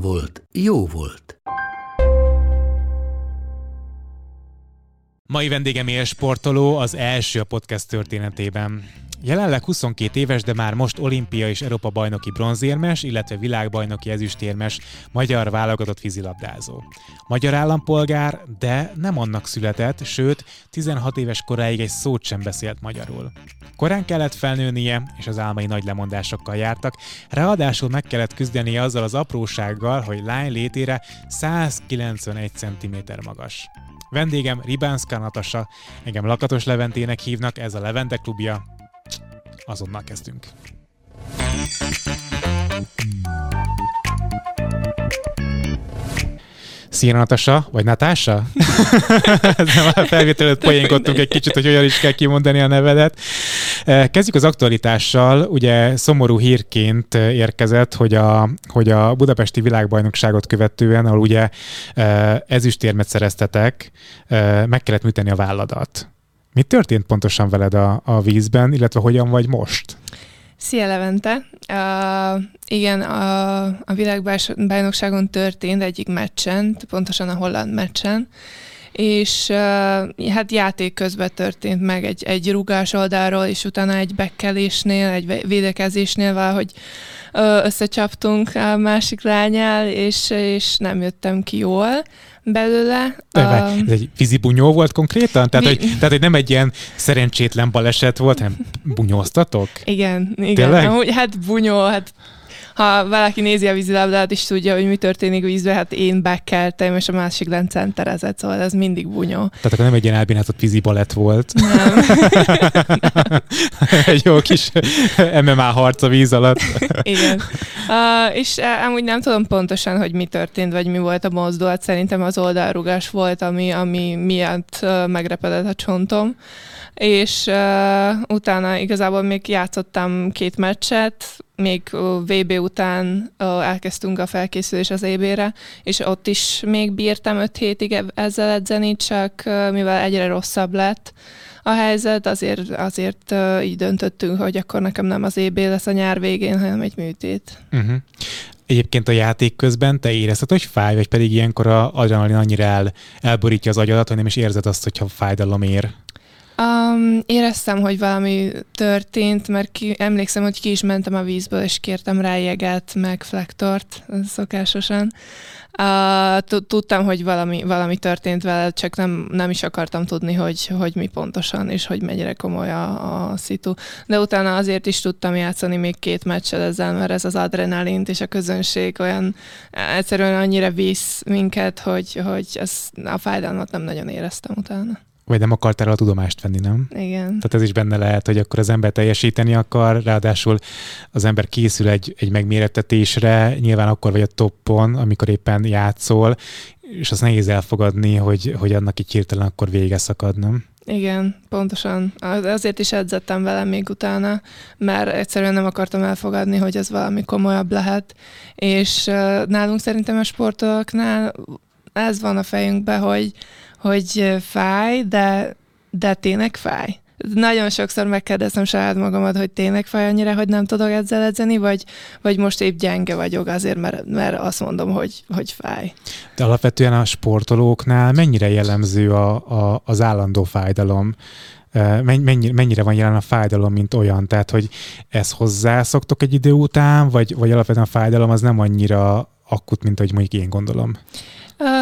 volt, jó volt. Mai vendégem élsportoló az első a podcast történetében. Jelenleg 22 éves, de már most olimpia és Európa bajnoki bronzérmes, illetve világbajnoki ezüstérmes magyar válogatott vízilabdázó. Magyar állampolgár, de nem annak született, sőt, 16 éves koráig egy szót sem beszélt magyarul. Korán kellett felnőnie, és az álmai nagy lemondásokkal jártak, ráadásul meg kellett küzdenie azzal az aprósággal, hogy lány létére 191 cm magas. Vendégem Ribánszka Natasa, engem Lakatos Leventének hívnak, ez a Levente klubja, azonnal kezdünk. Szia Natasa, vagy Natása? a felvétel előtt poénkodtunk egy kicsit, hogy olyan is kell kimondani a nevedet. Eh, kezdjük az aktualitással. Ugye szomorú hírként érkezett, hogy a, hogy a budapesti világbajnokságot követően, ahol ugye eh, ezüstérmet szereztetek, eh, meg kellett műteni a válladat. Mi történt pontosan veled a, a vízben, illetve hogyan vagy most? Szia Levente! Uh, igen, a, a világbajnokságon történt egyik meccsen, pontosan a holland meccsen, és uh, hát játék közben történt meg egy, egy rugás oldalról, és utána egy bekkelésnél, egy védekezésnél valahogy összecsaptunk a másik lányál, és, és nem jöttem ki jól belőle. Uh, ez egy vízi bunyó volt konkrétan? Tehát, mi... hogy, tehát, hogy nem egy ilyen szerencsétlen baleset volt, hanem bunyóztatok? Igen, igen. Tényleg? Amúgy, hát bunyó, hát ha valaki nézi a vízilabdát, is tudja, hogy mi történik vízbe, hát én bekeltem, és a másik lencen terezett, szóval ez mindig bunyó. Tehát akkor nem egy ilyen elbínáltott vízi balett volt. Nem. egy jó kis MMA harc a víz alatt. Igen. Uh, és uh, amúgy nem tudom pontosan, hogy mi történt, vagy mi volt a mozdulat. Szerintem az oldalrugás volt, ami, ami miatt uh, megrepedett a csontom és uh, utána igazából még játszottam két meccset, még VB után elkezdtünk a felkészülés az EB-re, és ott is még bírtam öt hétig ezzel edzeni, csak mivel egyre rosszabb lett a helyzet, azért, azért így döntöttünk, hogy akkor nekem nem az EB lesz a nyár végén, hanem egy műtét. Uh-huh. Egyébként a játék közben te érezted, hogy fáj, vagy pedig ilyenkor a adrenalin annyira el, elborítja az agyadat, hogy nem is érzed azt, hogyha fájdalom ér? Um, éreztem, hogy valami történt, mert ki, emlékszem, hogy ki is mentem a vízből, és kértem rá jeget, meg flektort, szokásosan. Uh, tudtam, hogy valami, valami történt vele, csak nem, nem is akartam tudni, hogy, hogy mi pontosan, és hogy mennyire komoly a, a szitu. De utána azért is tudtam játszani még két meccset ezzel, mert ez az adrenalint és a közönség olyan egyszerűen annyira visz minket, hogy, hogy ez, a fájdalmat nem nagyon éreztem utána. Vagy nem akartál a tudomást venni, nem? Igen. Tehát ez is benne lehet, hogy akkor az ember teljesíteni akar, ráadásul az ember készül egy, egy megmérettetésre, nyilván akkor vagy a toppon, amikor éppen játszol, és az nehéz elfogadni, hogy, hogy annak így hirtelen akkor vége szakad, nem? Igen, pontosan. Azért is edzettem vele még utána, mert egyszerűen nem akartam elfogadni, hogy ez valami komolyabb lehet. És nálunk szerintem a sportolóknál ez van a fejünkben, hogy hogy fáj, de, de tényleg fáj. Nagyon sokszor megkérdeztem saját magamat, hogy tényleg fáj annyira, hogy nem tudok ezzel edzeni, vagy, vagy most épp gyenge vagyok azért, mert, mert azt mondom, hogy, hogy fáj. De alapvetően a sportolóknál mennyire jellemző a, a, az állandó fájdalom? Mennyire, mennyire van jelen a fájdalom, mint olyan? Tehát, hogy ezt hozzászoktok egy idő után, vagy, vagy alapvetően a fájdalom az nem annyira akut, mint ahogy mondjuk én gondolom?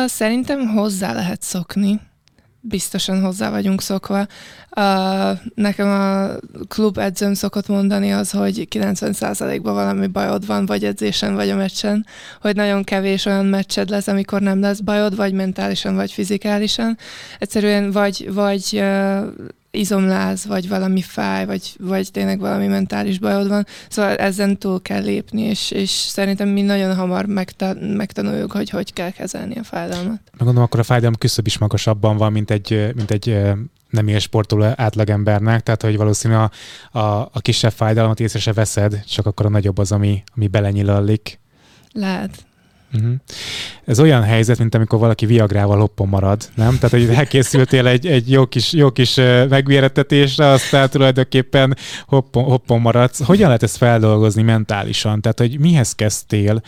Szerintem hozzá lehet szokni. Biztosan hozzá vagyunk szokva. Nekem a klub edzőm szokott mondani az, hogy 90%-ban valami bajod van, vagy edzésen, vagy a meccsen, hogy nagyon kevés olyan meccsed lesz, amikor nem lesz bajod, vagy mentálisan, vagy fizikálisan. Egyszerűen vagy, vagy izomláz, vagy valami fáj, vagy, vagy tényleg valami mentális bajod van. Szóval ezen túl kell lépni, és, és szerintem mi nagyon hamar megta- megtanuljuk, hogy hogy kell kezelni a fájdalmat. Megmondom, akkor a fájdalom küszöb is magasabban van, mint egy, mint egy nem ér sportoló átlagembernek, tehát hogy valószínű a, a, a kisebb fájdalmat észre se veszed, csak akkor a nagyobb az, ami, ami belenyilallik. Lehet. Uh-huh. Ez olyan helyzet, mint amikor valaki viagrával hoppon marad, nem? Tehát, hogy elkészültél egy, egy jó kis, jó kis megvéretetésre, aztán tulajdonképpen hoppon, hoppon maradsz. Hogyan lehet ezt feldolgozni mentálisan? Tehát, hogy mihez kezdtél,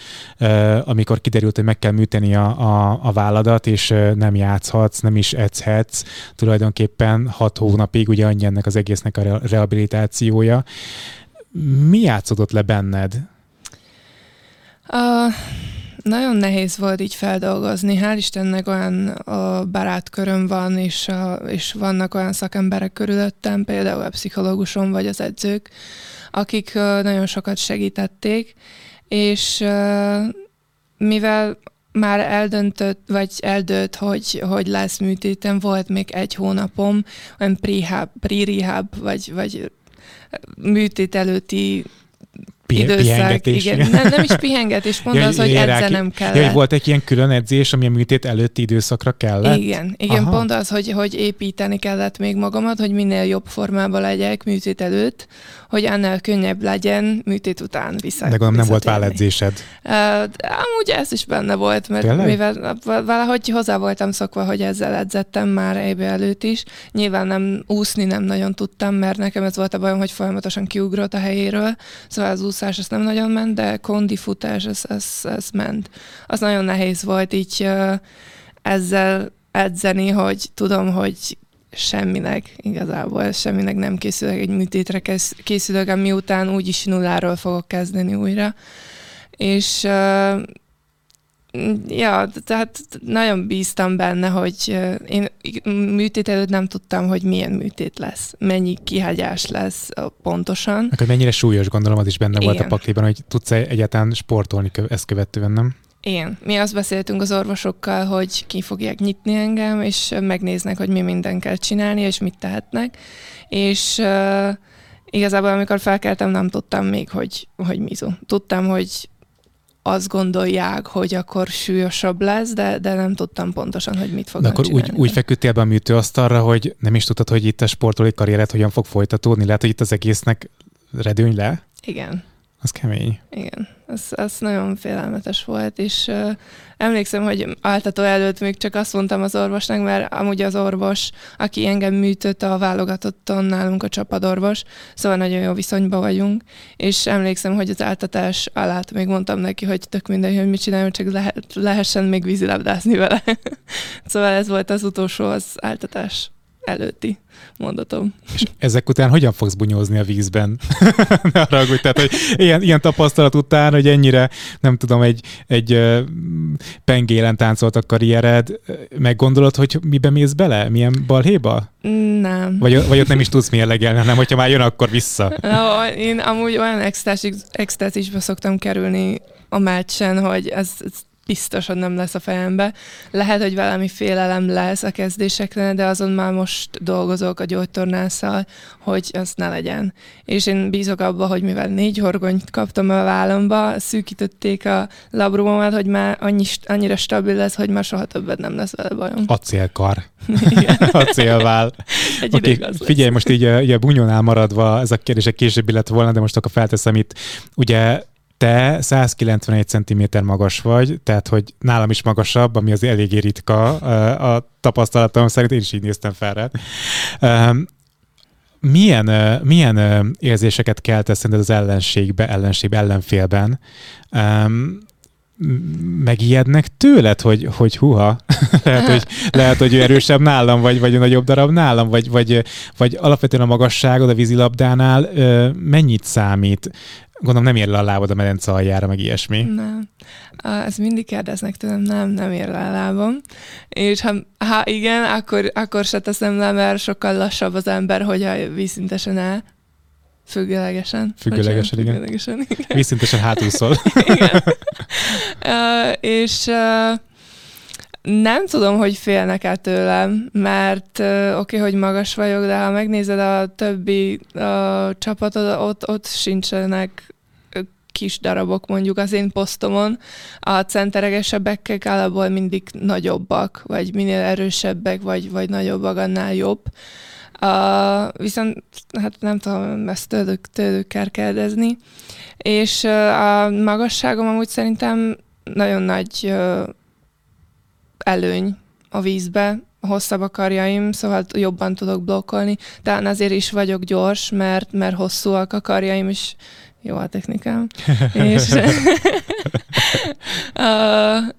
amikor kiderült, hogy meg kell műteni a, a, a válladat, és nem játszhatsz, nem is edzhetsz, tulajdonképpen hat hónapig, ugye annyi ennek az egésznek a rehabilitációja. Mi játszódott le benned? Uh, nagyon nehéz volt így feldolgozni. Hál' Istennek olyan a barátköröm van, és, a, és vannak olyan szakemberek körülöttem, például a pszichológusom vagy az edzők, akik nagyon sokat segítették, és mivel már eldöntött, vagy eldőlt, hogy, hogy lesz műtétem, volt még egy hónapom, olyan pre-rehab, pre vagy, vagy műtét előtti időszak, pihengetés. igen. Nem, nem is pihengetés, pont ja, az, hogy edzenem kellett. Ja, hogy volt egy ilyen külön edzés, ami a műtét előtti időszakra kellett? Igen, igen Aha. pont az, hogy, hogy építeni kellett még magamat, hogy minél jobb formában legyek műtét előtt, hogy annál könnyebb legyen műtét után vissza. De gondolom nem volt válledzésed. Uh, amúgy ez is benne volt, mert Tényleg? mivel valahogy hozzá voltam szokva, hogy ezzel edzettem már ébe előtt is. Nyilván nem úszni nem nagyon tudtam, mert nekem ez volt a bajom, hogy folyamatosan kiugrott a helyéről, szóval az úszás ez nem nagyon ment, de kondi futás ez, ez, ez ment. Az nagyon nehéz volt így uh, ezzel edzeni, hogy tudom, hogy semminek, igazából semminek nem készülök, egy műtétre készülök, miután úgyis nulláról fogok kezdeni újra. És uh, ja, tehát nagyon bíztam benne, hogy én műtét előtt nem tudtam, hogy milyen műtét lesz, mennyi kihagyás lesz pontosan. Akkor mennyire súlyos, gondolom, az is benne Igen. volt a pakliban, hogy tudsz egyáltalán sportolni ezt követően, nem? Igen. Mi azt beszéltünk az orvosokkal, hogy ki fogják nyitni engem, és megnéznek, hogy mi minden kell csinálni, és mit tehetnek. És uh, igazából, amikor felkeltem, nem tudtam még, hogy, hogy mizu. Tudtam, hogy azt gondolják, hogy akkor súlyosabb lesz, de, de nem tudtam pontosan, hogy mit fognak De akkor úgy, úgy feküdtél be a műtőasztalra, hogy nem is tudtad, hogy itt a sportolói karriered hogyan fog folytatódni? Lehet, hogy itt az egésznek redőny le? Igen. Az kemény. Igen, az, az nagyon félelmetes volt, és uh, emlékszem, hogy áltató előtt még csak azt mondtam az orvosnak, mert amúgy az orvos, aki engem műtött a válogatotton nálunk a csapadorvos, szóval nagyon jó viszonyban vagyunk, és emlékszem, hogy az áltatás alatt még mondtam neki, hogy tök mindegy, hogy mit csináljon, csak lehet, lehessen még vízilabdázni vele. szóval ez volt az utolsó az áltatás előtti mondatom. És ezek után hogyan fogsz bunyózni a vízben? ne haragudj, tehát, hogy ilyen, ilyen tapasztalat után, hogy ennyire, nem tudom, egy, egy pengélen táncolt a karriered, meggondolod, hogy miben mész bele? Milyen balhéba? Nem. Vagy, vagy ott nem is tudsz mérlegelni, hanem hogyha már jön, akkor vissza. No, én amúgy olyan extázisba szoktam kerülni a meccsen, hogy ez, ez biztosan nem lesz a fejembe. Lehet, hogy valami félelem lesz a kezdésekre, de azon már most dolgozok a gyógytornásszal, hogy az ne legyen. És én bízok abba, hogy mivel négy horgonyt kaptam a vállamba, szűkítették a labrumomat, hogy már annyi, annyira stabil lesz, hogy már soha többet nem lesz vele bajom. Acélkar. Acélvál. Egy okay, figyelj, most így, így a bunyónál maradva, ez a kérdés később lett volna, de most akkor felteszem itt. Ugye te 191 cm magas vagy, tehát hogy nálam is magasabb, ami az eléggé ritka a tapasztalatom szerint, én is így néztem fel rá. Milyen, milyen érzéseket keltesz az ellenségbe, ellenség ellenfélben? megijednek tőled, hogy, hogy huha, lehet, hogy, lehet, hogy ő erősebb nálam, vagy, vagy nagyobb darab nálam, vagy, vagy, vagy alapvetően a magasságod a vízilabdánál mennyit számít? Gondolom nem ér le a lábad a medence aljára, meg ilyesmi. Nem. Ezt mindig kérdeznek tőlem, nem, nem ér le a lábam. És ha, ha igen, akkor, akkor se teszem le, mert sokkal lassabb az ember, hogy a vízszintesen el. Függőlegesen. Függőlegesen, igen. Függőlegesen, igen. Vízszintesen hátúszol. igen. uh, és uh, nem tudom, hogy félnek-e tőlem, mert oké, okay, hogy magas vagyok, de ha megnézed a többi uh, csapatot, ott, ott sincsenek kis darabok mondjuk az én posztomon. A centeregesebbek alapból mindig nagyobbak, vagy minél erősebbek, vagy, vagy nagyobbak, annál jobb. Uh, viszont hát nem tudom, ezt tőlük, tőlük kell kérdezni. És uh, a magasságom amúgy szerintem nagyon nagy uh, előny a vízbe, hosszabb a karjaim, szóval jobban tudok blokkolni. Talán azért is vagyok gyors, mert, mert hosszúak a karjaim, és jó a technikám. és,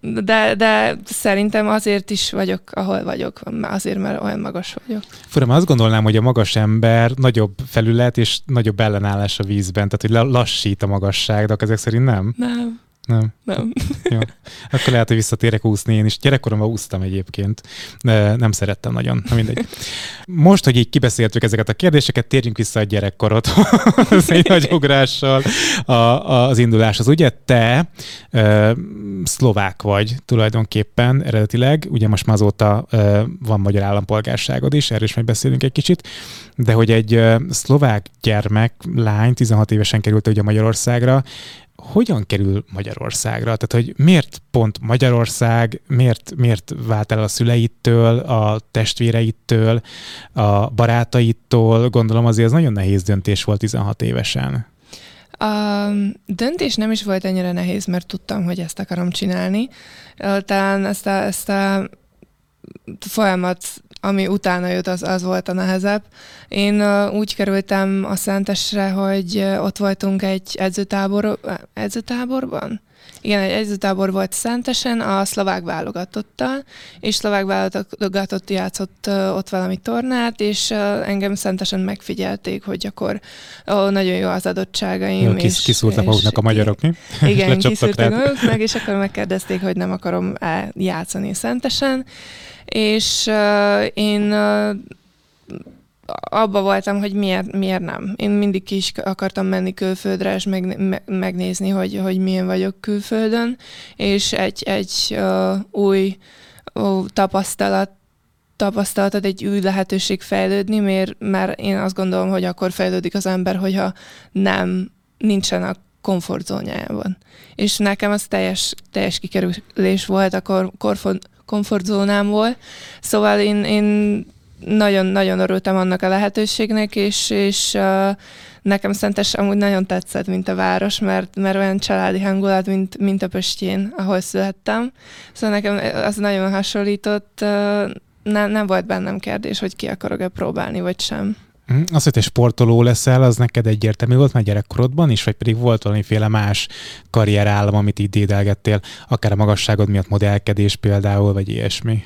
de, de szerintem azért is vagyok, ahol vagyok, azért, mert olyan magas vagyok. Furam, azt gondolnám, hogy a magas ember nagyobb felület és nagyobb ellenállás a vízben, tehát hogy lassít a magasság, de ezek szerint nem? Nem. Nem. Nem. Jó. Akkor lehet, hogy visszatérek úszni én is. Gyerekkoromban úsztam egyébként. De nem szerettem nagyon. Na mindegy. Most, hogy így kibeszéltük ezeket a kérdéseket, térjünk vissza a gyerekkorodhoz egy nagy ugrással a, a, az induláshoz. Ugye te ö, szlovák vagy tulajdonképpen eredetileg, ugye most már azóta ö, van magyar állampolgárságod is, erről is majd beszélünk egy kicsit, de hogy egy ö, szlovák gyermek, lány, 16 évesen került ugye Magyarországra, hogyan kerül Magyarországra? Tehát, hogy miért pont Magyarország, miért, miért vált el a szüleittől, a testvéreittől, a barátaitól? Gondolom azért az nagyon nehéz döntés volt 16 évesen. A döntés nem is volt ennyire nehéz, mert tudtam, hogy ezt akarom csinálni. Talán ezt a, ezt a folyamat ami utána jött, az, az volt a nehezebb. Én uh, úgy kerültem a Szentesre, hogy uh, ott voltunk egy edzőtábor, edzőtáborban. Igen, egy edzőtábor volt Szentesen, a szlovák válogatottal, és szlovák válogatott játszott ott valami tornát, és engem Szentesen megfigyelték, hogy akkor uh, nagyon jó az adottságaim. Jó, kis, és, kiszúrtak és, maguknak a magyarok, mi? Igen, kiszúrtak maguknak, és akkor megkérdezték, hogy nem akarom játszani Szentesen, és uh, én uh, abba voltam, hogy miért, miért nem. Én mindig ki is akartam menni külföldre, és meg, me, megnézni, hogy, hogy milyen vagyok külföldön, és egy, egy uh, új uh, tapasztalat tapasztalatod, egy új lehetőség fejlődni, mert, mert én azt gondolom, hogy akkor fejlődik az ember, hogyha nem nincsen a komfortzónájában. És nekem az teljes, teljes kikerülés volt a kor, komfortzónámból. Szóval én, én nagyon-nagyon örültem annak a lehetőségnek, és, és uh, nekem Szentes amúgy nagyon tetszett, mint a város, mert, mert olyan családi hangulat, mint, mint a Pöstjén, ahol születtem. Szóval nekem az nagyon hasonlított, uh, nem, nem volt bennem kérdés, hogy ki akarok-e próbálni, vagy sem. Mhm. Az, hogy te sportoló leszel, az neked egyértelmű volt már gyerekkorodban is, vagy pedig volt valamiféle más karrierállam, amit így dédelgettél, akár a magasságod miatt modellkedés például, vagy ilyesmi?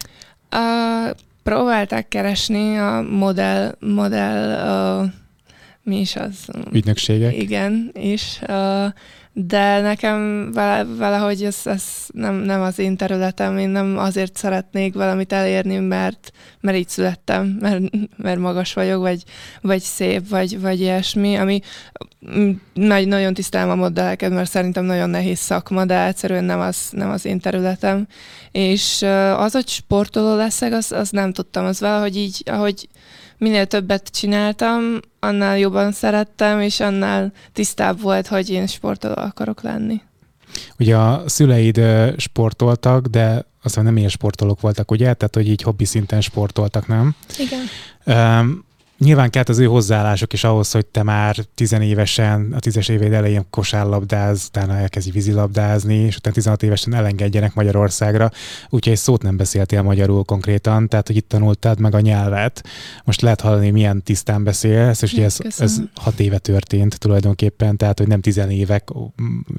Uh, próbálták keresni a modell, modell uh, mi is az? Ügynökségek? Igen, és uh, de nekem valahogy ez, ez nem, nem az én területem, én nem azért szeretnék valamit elérni, mert, mert így születtem, mert, mert magas vagyok, vagy, vagy szép, vagy, vagy ilyesmi, ami nagy, nagyon tisztelem a modelleket, mert szerintem nagyon nehéz szakma, de egyszerűen nem az, nem az én területem. És az, hogy sportoló leszek, az, az nem tudtam, az valahogy így, ahogy minél többet csináltam, annál jobban szerettem, és annál tisztább volt, hogy én sportoló akarok lenni. Ugye a szüleid sportoltak, de aztán nem ilyen sportolók voltak, ugye? Tehát, hogy így hobbi szinten sportoltak, nem? Igen. Um, Nyilván kellett az ő hozzáállások is ahhoz, hogy te már tizenévesen, a tízes éveid elején kosárlabdáz, utána elkezdi vízilabdázni, és utána 16 évesen elengedjenek Magyarországra, úgyhogy egy szót nem beszéltél magyarul konkrétan, tehát hogy itt tanultad meg a nyelvet. Most lehet hallani, milyen tisztán beszélsz, és ugye ez, ez hat éve történt tulajdonképpen, tehát hogy nem tizenévek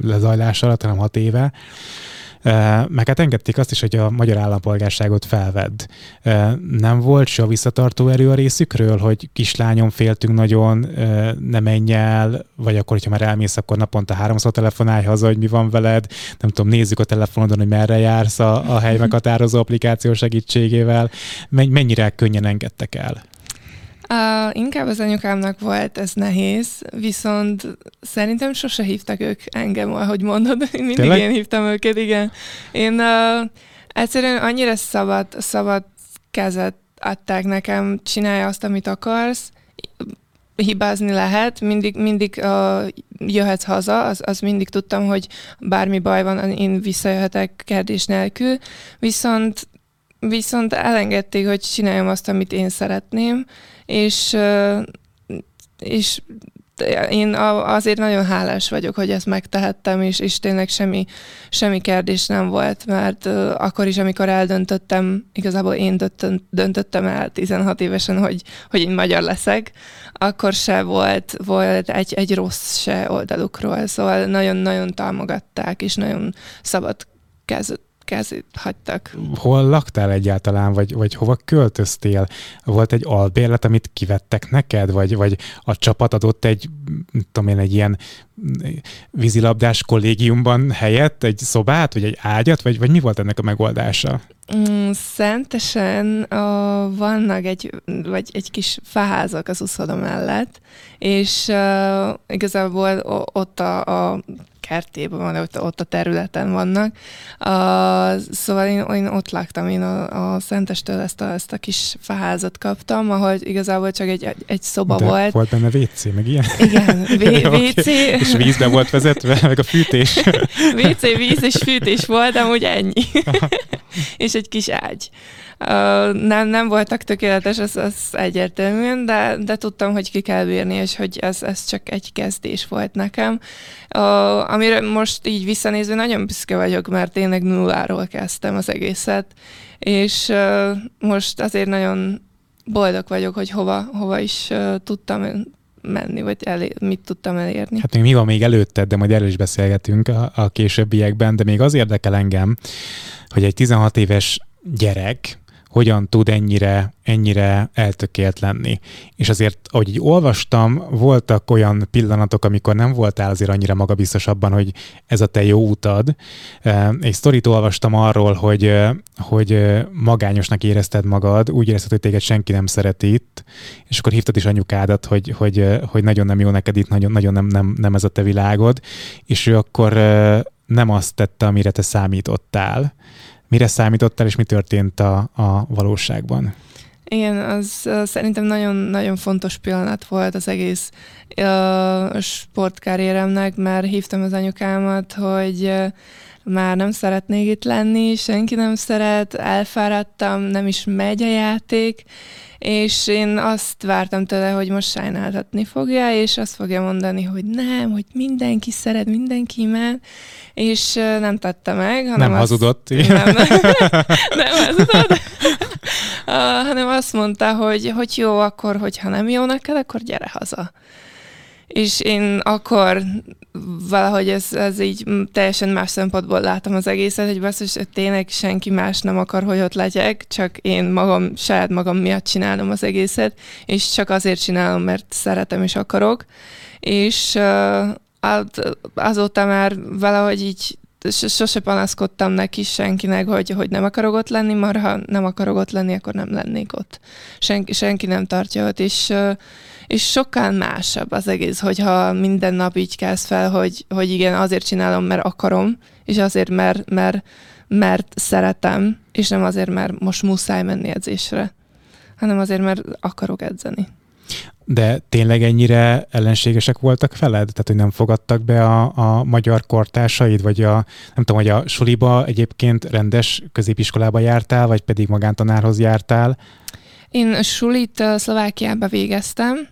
lezajlás alatt, hanem hat éve. Meg hát engedték azt is, hogy a magyar állampolgárságot felvedd. Nem volt se visszatartó erő a részükről, hogy kislányom féltünk nagyon, ne menj el, vagy akkor, hogyha már elmész, akkor naponta háromszor telefonálj haza, hogy mi van veled, nem tudom, nézzük a telefonodon, hogy merre jársz a, a hely meghatározó applikáció segítségével. Mennyire könnyen engedtek el? Uh, inkább az anyukámnak volt ez nehéz, viszont szerintem sose hívtak ők engem, ahogy mondod. Mindig Tényleg? én hívtam őket, igen. Én uh, Egyszerűen annyira szabad, szabad kezet adták nekem, csinálj azt, amit akarsz, hibázni lehet, mindig, mindig uh, jöhetsz haza, az, az mindig tudtam, hogy bármi baj van, én visszajöhetek kérdés nélkül, viszont viszont elengedték, hogy csináljam azt, amit én szeretném, és, és én azért nagyon hálás vagyok, hogy ezt megtehettem, és, és tényleg semmi, semmi kérdés nem volt, mert akkor is, amikor eldöntöttem, igazából én döntöttem el 16 évesen, hogy, hogy én magyar leszek, akkor se volt, volt egy, egy rossz se oldalukról, szóval nagyon-nagyon támogatták, és nagyon szabad kezd, kezét hagytak. Hol laktál egyáltalán, vagy, vagy hova költöztél? Volt egy albérlet, amit kivettek neked, vagy, vagy a csapat adott egy, tudom én, egy ilyen vízilabdás kollégiumban helyett, egy szobát, vagy egy ágyat, vagy, vagy mi volt ennek a megoldása? Mm, szentesen uh, vannak egy, vagy egy kis faházak az uszoda mellett, és uh, igazából ott a, a kertében van, ott, ott a területen vannak. Uh, szóval én, én ott laktam, én a, a Szentestől ezt a, ezt a kis faházat kaptam, ahol igazából csak egy, egy, egy szoba De volt. volt benne WC, meg ilyen? Igen, v- WC. okay. És vízbe volt vezetve, meg a fűtés. WC, víz és fűtés volt, amúgy ennyi. és egy kis ágy. Nem, nem voltak tökéletes, az, az egyértelműen, de, de tudtam, hogy ki kell bírni, és hogy ez, ez csak egy kezdés volt nekem. Uh, amire most így visszanézve nagyon büszke vagyok, mert tényleg nulláról kezdtem az egészet, és uh, most azért nagyon boldog vagyok, hogy hova, hova is uh, tudtam menni, vagy elé, mit tudtam elérni. Hát még mi van még előtted, de majd erről is beszélgetünk a, a későbbiekben, de még az érdekel engem, hogy egy 16 éves gyerek, hogyan tud ennyire, ennyire eltökélt lenni. És azért, ahogy így olvastam, voltak olyan pillanatok, amikor nem voltál azért annyira magabiztos abban, hogy ez a te jó utad. Egy sztorit olvastam arról, hogy, hogy magányosnak érezted magad, úgy érezted, hogy téged senki nem szeret itt, és akkor hívtad is anyukádat, hogy, hogy, hogy nagyon nem jó neked itt, nagyon, nagyon nem, nem, nem ez a te világod, és ő akkor nem azt tette, amire te számítottál mire számítottál, és mi történt a, a valóságban? Igen, az uh, szerintem nagyon-nagyon fontos pillanat volt az egész uh, sportkarrieremnek, mert hívtam az anyukámat, hogy már nem szeretnék itt lenni, senki nem szeret, elfáradtam, nem is megy a játék, és én azt vártam tőle, hogy most sajnáltatni fogja, és azt fogja mondani, hogy nem, hogy mindenki szeret, mindenki imád, és nem tette meg. Hanem nem azt, hazudott. Nem, nem, nem hazudott. hanem azt mondta, hogy, hogy jó, akkor, hogyha nem jó neked, akkor gyere haza. És én akkor valahogy ez, ez így teljesen más szempontból látom az egészet, hogy basszus, tényleg senki más nem akar, hogy ott legyek, csak én magam, saját magam miatt csinálom az egészet, és csak azért csinálom, mert szeretem és akarok. És uh, azóta már valahogy így sose panaszkodtam neki senkinek, hogy, hogy nem akarok ott lenni, mert ha nem akarok ott lenni, akkor nem lennék ott. Senki, senki nem tartja ott, és és sokkal másabb az egész, hogyha minden nap így kezd fel, hogy, hogy igen, azért csinálom, mert akarom, és azért, mert, mert, mert szeretem, és nem azért, mert most muszáj menni edzésre, hanem azért, mert akarok edzeni. De tényleg ennyire ellenségesek voltak veled? Tehát, hogy nem fogadtak be a, a magyar kortársaid, vagy a, nem tudom, hogy a suliba egyébként rendes középiskolába jártál, vagy pedig magántanárhoz jártál? Én sulit Szlovákiába végeztem,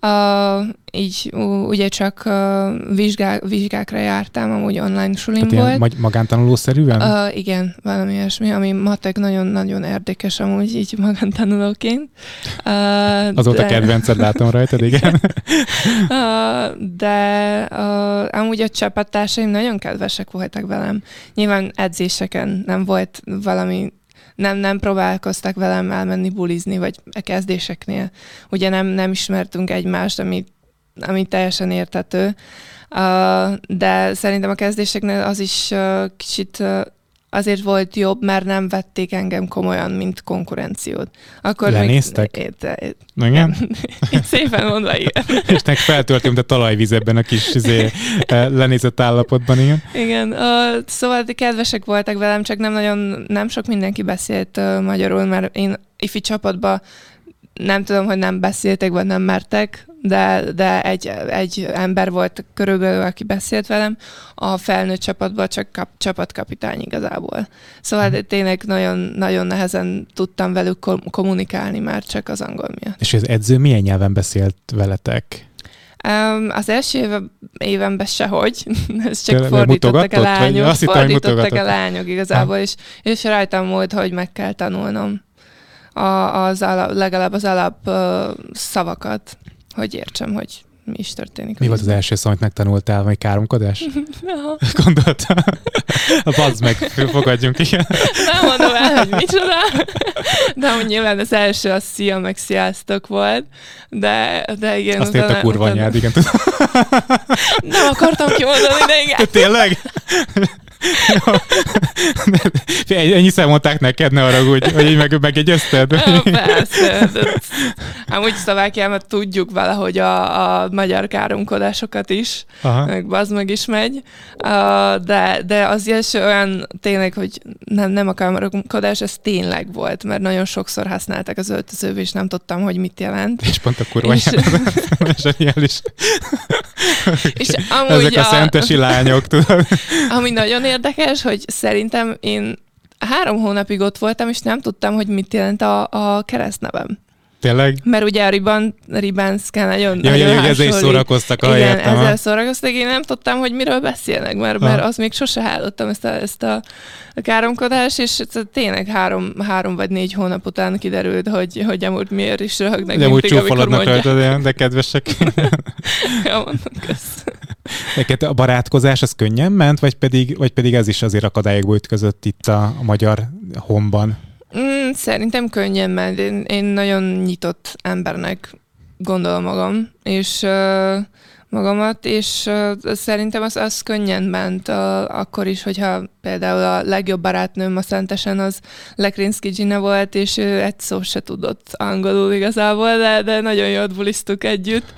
Uh, így ugye csak uh, vizsgá, vizsgákra jártam, amúgy online sulim Tehát volt. magántanulószerűen? Uh, igen, valami ilyesmi, ami matek nagyon-nagyon érdekes amúgy így magántanulóként. Uh, Azóta de... kedvenced látom rajtad, igen. uh, de uh, amúgy a csapattársaim nagyon kedvesek voltak velem. Nyilván edzéseken nem volt valami nem, nem próbálkoztak velem elmenni bulizni, vagy a kezdéseknél. Ugye nem, nem ismertünk egymást, ami, ami teljesen értető. Uh, de szerintem a kezdéseknél az is uh, kicsit uh, azért volt jobb, mert nem vették engem komolyan, mint konkurenciót. Akkor Lenéztek? Még, é, é, Igen? Itt szépen mondva, igen. És nek feltöltöm, de talajvíz ebben a kis izé, lenézett állapotban, igen. Igen, uh, szóval kedvesek voltak velem, csak nem nagyon, nem sok mindenki beszélt uh, magyarul, mert én ifi csapatban nem tudom, hogy nem beszéltek, vagy nem mertek, de, de egy, egy ember volt körülbelül, aki beszélt velem, a felnőtt csapatban csak kap, csapatkapitány igazából. Szóval hmm. tényleg nagyon, nagyon nehezen tudtam velük kommunikálni már csak az angol miatt. És az edző milyen nyelven beszélt veletek? Um, az első éve, évenben sehogy, ez csak Tőle, fordítottak a lányok, azt fordítottak a lányok igazából, és, és rajtam volt, hogy meg kell tanulnom a, az alap, legalább az alap uh, szavakat, hogy értsem, hogy mi is történik. Mi volt az első szó, amit megtanultál, vagy káromkodás? Gondoltam. A bazd meg, fogadjunk, igen. Nem mondom el, hogy micsoda, de amúgy nyilván az első a szia, meg sziasztok volt, de, de igen. Azt utána, a kurva utána... anyád, igen. Nem akartam kimondani, de igen. Tényleg? Ennyi mondták neked, ne arra úgy, hogy így meg, megegyezted? Persze. Amúgy Szlovákiában tudjuk valahogy a, a magyar káromkodásokat is, Aha. meg az meg is megy, de, de az első olyan tényleg, hogy nem, nem a káromkodás, ez tényleg volt, mert nagyon sokszor használták az öltözőbe, és nem tudtam, hogy mit jelent. És pont a kurva és... zseniális. és amúgy Ezek a, a szentesi lányok, tudod. Ami nagyon érdekes, hogy szerintem én három hónapig ott voltam, és nem tudtam, hogy mit jelent a, a keresztnevem. Tényleg? Mert ugye a Riban, Ribanszka nagyon, ja, nagyon ja, ezzel is szórakoztak, a Igen, ezzel szórakoztak, én nem tudtam, hogy miről beszélnek, mert, mert az még sose hallottam ezt a, ezt a, a káromkodást, és tényleg három, három vagy négy hónap után kiderült, hogy, hogy amúgy miért is röhögnek De úgy csúfolodnak rajta, de kedvesek. ja, mondom, kösz. Neked a barátkozás az könnyen ment, vagy pedig, vagy pedig ez is azért akadályokból ütközött itt a, a magyar honban? Mm, szerintem könnyen ment. Én, én nagyon nyitott embernek gondolom magam, és uh, magamat, és szerintem az, az könnyen ment uh, akkor is, hogyha például a legjobb barátnőm a Szentesen az Lekrinszki Gina volt, és ő egy szó se tudott angolul igazából, de, de nagyon jót buliztuk együtt.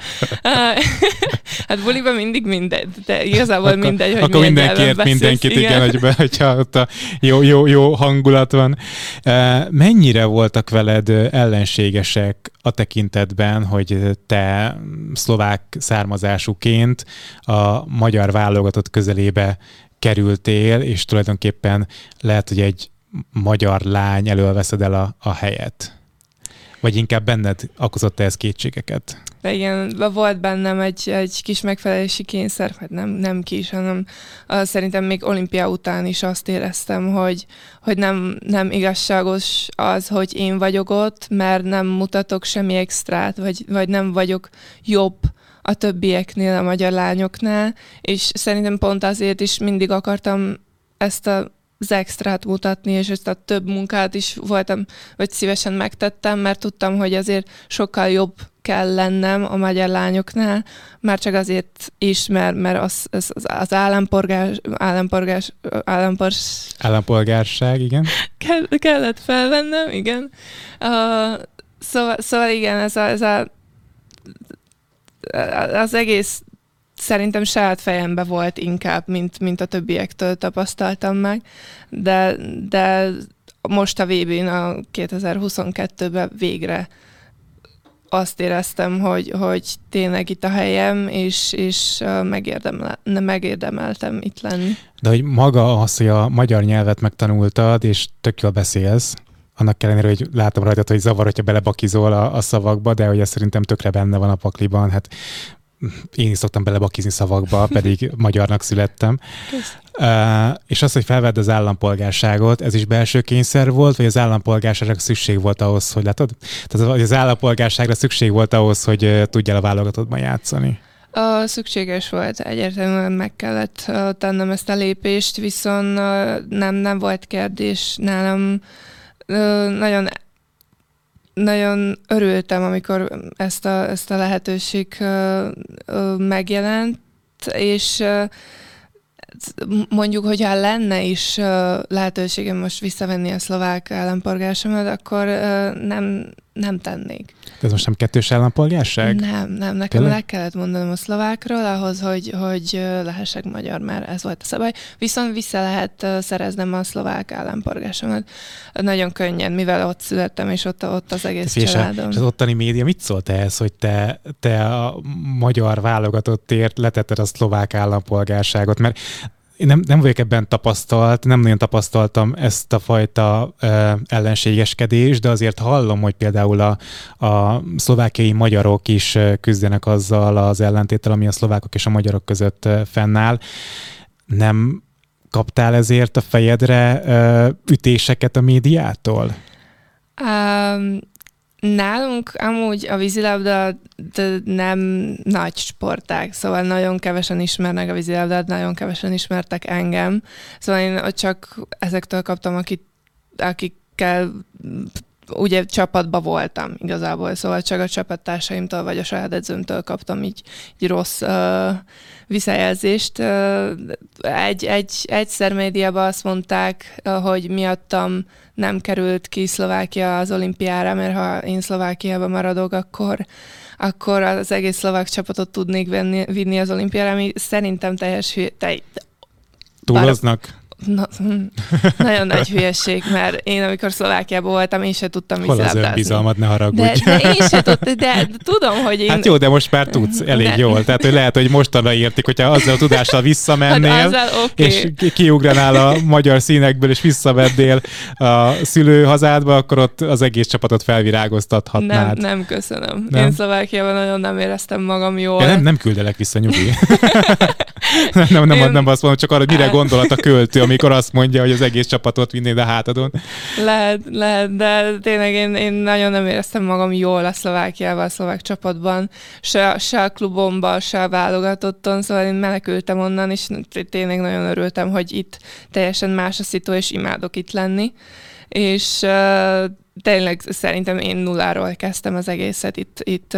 hát buliban mindig mindegy, de igazából akkor, mindegy, hogy Akkor mindenki ért mindenkit, igen, igen hogy be, hogyha ott a jó, jó, jó hangulat van. Mennyire voltak veled ellenségesek a tekintetben, hogy te szlovák származásúként a magyar válogatott közelébe kerültél, és tulajdonképpen lehet, hogy egy magyar lány elől veszed el a, a helyet. Vagy inkább benned okozott ez kétségeket? Igen, volt bennem egy, egy kis megfelelési kényszer, hát nem, nem kis, hanem uh, szerintem még olimpia után is azt éreztem, hogy, hogy nem, nem igazságos az, hogy én vagyok ott, mert nem mutatok semmi extrát, vagy, vagy nem vagyok jobb a többieknél, a magyar lányoknál, és szerintem pont azért is mindig akartam ezt a az extrát mutatni, és ezt a több munkát is voltam, vagy szívesen megtettem, mert tudtam, hogy azért sokkal jobb kell lennem a magyar lányoknál, már csak azért is, mert, mert az, az, az állampolgár, állampolgár, állampor... állampolgárság, igen. Kell, kellett felvennem, igen. Uh, szóval, szóval igen, ez a, ez a az egész szerintem saját fejembe volt inkább, mint, mint a többiektől tapasztaltam meg, de, de most a vb a 2022-ben végre azt éreztem, hogy, hogy tényleg itt a helyem, és, és megérdemel, megérdemeltem itt lenni. De hogy maga az, hogy a magyar nyelvet megtanultad, és tök jól beszélsz, annak ellenére, hogy látom rajtad, hogy zavar, hogyha belebakizol a, a szavakba, de hogy ez szerintem tökre benne van a pakliban. Hát én is szoktam belebakizni szavakba, pedig magyarnak születtem. Uh, és az, hogy felvedd az állampolgárságot, ez is belső kényszer volt, vagy az állampolgárságra szükség volt ahhoz, hogy látod? Tehát az állampolgárságra szükség volt ahhoz, hogy uh, tudjál a válogatottban játszani? Uh, szükséges volt, egyértelműen meg kellett uh, tennem ezt a lépést, viszont uh, nem, nem volt kérdés nálam. Uh, nagyon nagyon örültem, amikor ezt a, ezt a lehetőség uh, uh, megjelent, és uh, mondjuk, hogyha lenne is lehetőségem most visszavenni a szlovák állampolgársomat, akkor nem, nem tennék. Ez most nem kettős állampolgárság? Nem, nem. Nekem Tényleg? le kellett mondanom a szlovákról ahhoz, hogy, hogy lehessek magyar, mert ez volt a szabály. Viszont vissza lehet szereznem a szlovák állampolgársomat. Nagyon könnyen, mivel ott születtem, és ott, ott az egész és családom. És az ottani média mit szólt ehhez, hogy te, te a magyar válogatottért letetted a szlovák állampolgárságot? Mert én nem, nem vagyok ebben tapasztalt, nem nagyon tapasztaltam ezt a fajta ö, ellenségeskedést, de azért hallom, hogy például a, a szlovákiai magyarok is küzdenek azzal az ellentéttel, ami a szlovákok és a magyarok között fennáll. Nem kaptál ezért a fejedre ö, ütéseket a médiától? Um, Nálunk amúgy a vízilabda nem nagy sportág, szóval nagyon kevesen ismernek a vízilabdát, nagyon kevesen ismertek engem. Szóval én csak ezektől kaptam, akik, akikkel ugye csapatba voltam igazából, szóval csak a csapattársaimtól vagy a saját edzőmtől kaptam így, így rossz uh, visszajelzést. Uh, egy, egy, egyszer médiában azt mondták, uh, hogy miattam nem került ki Szlovákia az olimpiára, mert ha én Szlovákiába maradok, akkor akkor az egész szlovák csapatot tudnék venni, vinni az olimpiára, ami szerintem teljes hülye, te, Túloznak? Na, nagyon nagy hülyeség, mert én amikor Szlovákiában voltam, én se tudtam Hol az önbizalmat, ne haragudj. De, de én se tudtam, de, tudom, hogy én... Hát jó, de most már tudsz elég de... jól. Tehát, hogy lehet, hogy mostanra értik, hogyha azzal a tudással visszamennél, hát azzal, okay. és kiugranál a magyar színekből, és visszaveddél a szülőhazádba, akkor ott az egész csapatot felvirágoztathatnád. Nem, nem köszönöm. Nem? Én Szlovákiában nagyon nem éreztem magam jól. Ja, nem, nem küldelek vissza, nyugi. nem, nem, nem, én... nem azt mondom, csak arra, hogy mire gondolat a költő, amikor azt mondja, hogy az egész csapatot vinnéd a hátadon. Lehet, lehet, de tényleg én, én nagyon nem éreztem magam jól a Szlovákiával, a szlovák csapatban, se, se a klubomban, se a válogatotton, szóval én menekültem onnan, és tényleg nagyon örültem, hogy itt teljesen más a szitu, és imádok itt lenni. És tényleg szerintem én nulláról kezdtem az egészet itt, itt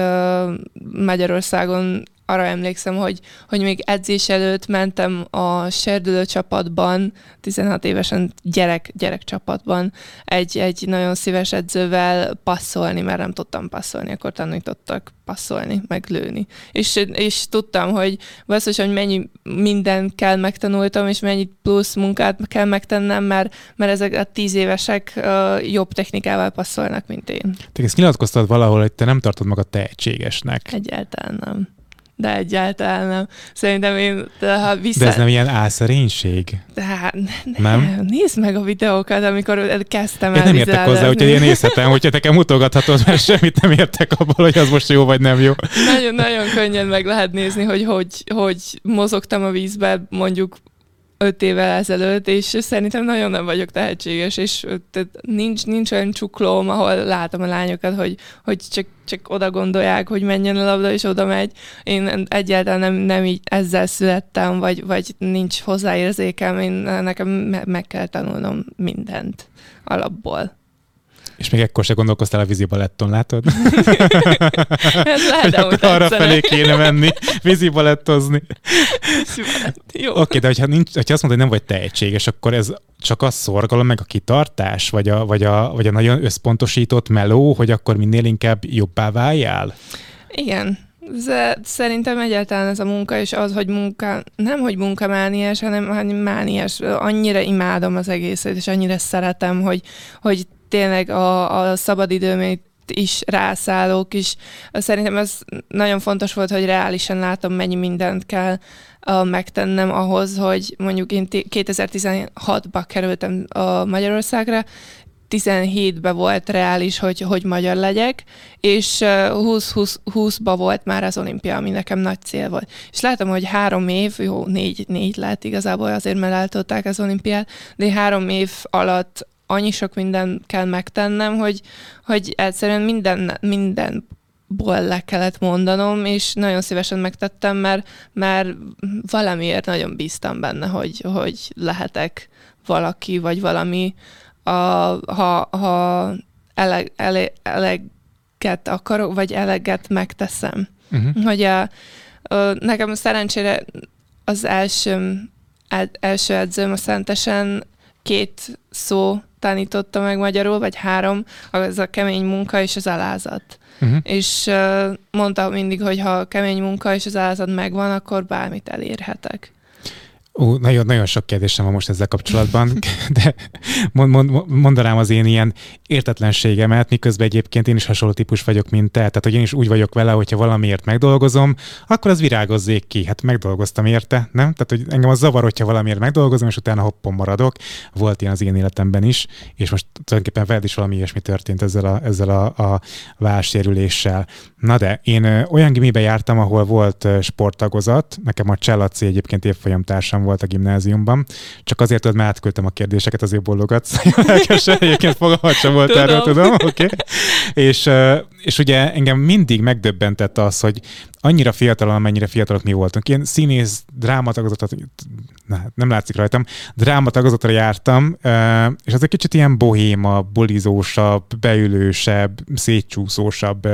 Magyarországon arra emlékszem, hogy, hogy még edzés előtt mentem a serdülő csapatban, 16 évesen gyerek, gyerek csapatban, egy, egy nagyon szíves edzővel passzolni, mert nem tudtam passzolni, akkor tanítottak passzolni, meg lőni. És, és tudtam, hogy basszus, hogy mennyi minden kell megtanultam, és mennyi plusz munkát kell megtennem, mert, mert ezek a tíz évesek uh, jobb technikával passzolnak, mint én. Te ezt nyilatkoztad valahol, hogy te nem tartod magad tehetségesnek. Egyáltalán nem de egyáltalán nem. Szerintem én, de ha vissza... De ez nem ilyen álszerénység? De hát, nem. Nézd meg a videókat, amikor kezdtem el Én nem értek hozzá, úgyhogy én nézhetem, hogyha nekem mutogathatod, mert semmit nem értek abból, hogy az most jó vagy nem jó. Nagyon-nagyon könnyen meg lehet nézni, hogy, hogy hogy mozogtam a vízbe mondjuk öt évvel ezelőtt, és szerintem nagyon nem vagyok tehetséges, és nincs, nincs olyan csuklóm, ahol látom a lányokat, hogy, hogy csak, csak oda gondolják, hogy menjen a labda, és oda megy. Én egyáltalán nem, nem így ezzel születtem, vagy, vagy nincs hozzáérzékem, én nekem meg kell tanulnom mindent alapból. És még ekkor se gondolkoztál a vízibaletton, látod? Ez lehet, hogy arra felé kéne menni, vízibalettozni. Jó. Oké, okay, de hogyha, nincs, hogyha azt mondod, hogy nem vagy tehetséges, akkor ez csak a szorgalom, meg a kitartás, vagy a, vagy a, vagy a nagyon összpontosított meló, hogy akkor minél inkább jobbá váljál? Igen, Szerintem egyáltalán ez a munka, és az, hogy munka, nem hogy munkamániás, hanem, hanem mániás. Annyira imádom az egészet, és annyira szeretem, hogy, hogy tényleg a, a szabadidőmét is rászállok, és szerintem ez nagyon fontos volt, hogy reálisan látom, mennyi mindent kell uh, megtennem ahhoz, hogy mondjuk én 2016-ba kerültem a Magyarországra, 17-ben volt reális, hogy, hogy magyar legyek, és 20-20-ba volt már az olimpia, ami nekem nagy cél volt. És látom, hogy három év, jó, négy, négy lett igazából, azért mert eltolták az olimpiát, de három év alatt annyi sok minden kell megtennem, hogy, hogy egyszerűen minden, minden ból le kellett mondanom, és nagyon szívesen megtettem, mert, mert valamiért nagyon bíztam benne, hogy, hogy lehetek valaki, vagy valami, a, ha, ha eleg, ele, eleget akarok, vagy eleget megteszem. Uh-huh. Hogy a, a, nekem szerencsére az első első edzőm a Szentesen két szó tanította meg magyarul, vagy három, az a kemény munka és az alázat. Uh-huh. És uh, mondta mindig, hogy ha a kemény munka és az alázat megvan, akkor bármit elérhetek. Ó, nagyon, nagyon sok kérdésem van most ezzel kapcsolatban, de mond, mond, mondanám az én ilyen értetlenségemet, miközben egyébként én is hasonló típus vagyok, mint te. Tehát, hogy én is úgy vagyok vele, hogyha valamiért megdolgozom, akkor az virágozzék ki. Hát megdolgoztam érte, nem? Tehát, hogy engem az zavar, hogyha valamiért megdolgozom, és utána hoppon maradok. Volt ilyen az én életemben is, és most tulajdonképpen veled is valami ilyesmi történt ezzel a, ezzel a, a válsérüléssel. Na de, én olyan gimibe jártam, ahol volt sporttagozat, nekem a Csellaci egyébként évfolyamtársam volt a gimnáziumban, csak azért tudod, mert átküldtem a kérdéseket, azért bologatsz. Lelkesen, egyébként fogalmat sem volt tudom. erről, tudom. Okay. És, és ugye engem mindig megdöbbentett az, hogy annyira fiatalon, amennyire fiatalok mi voltunk. Én színész, drámatagozatot, nem látszik rajtam, drámatagozatra jártam, és az egy kicsit ilyen bohéma, bulizósabb, beülősebb, szétcsúszósabb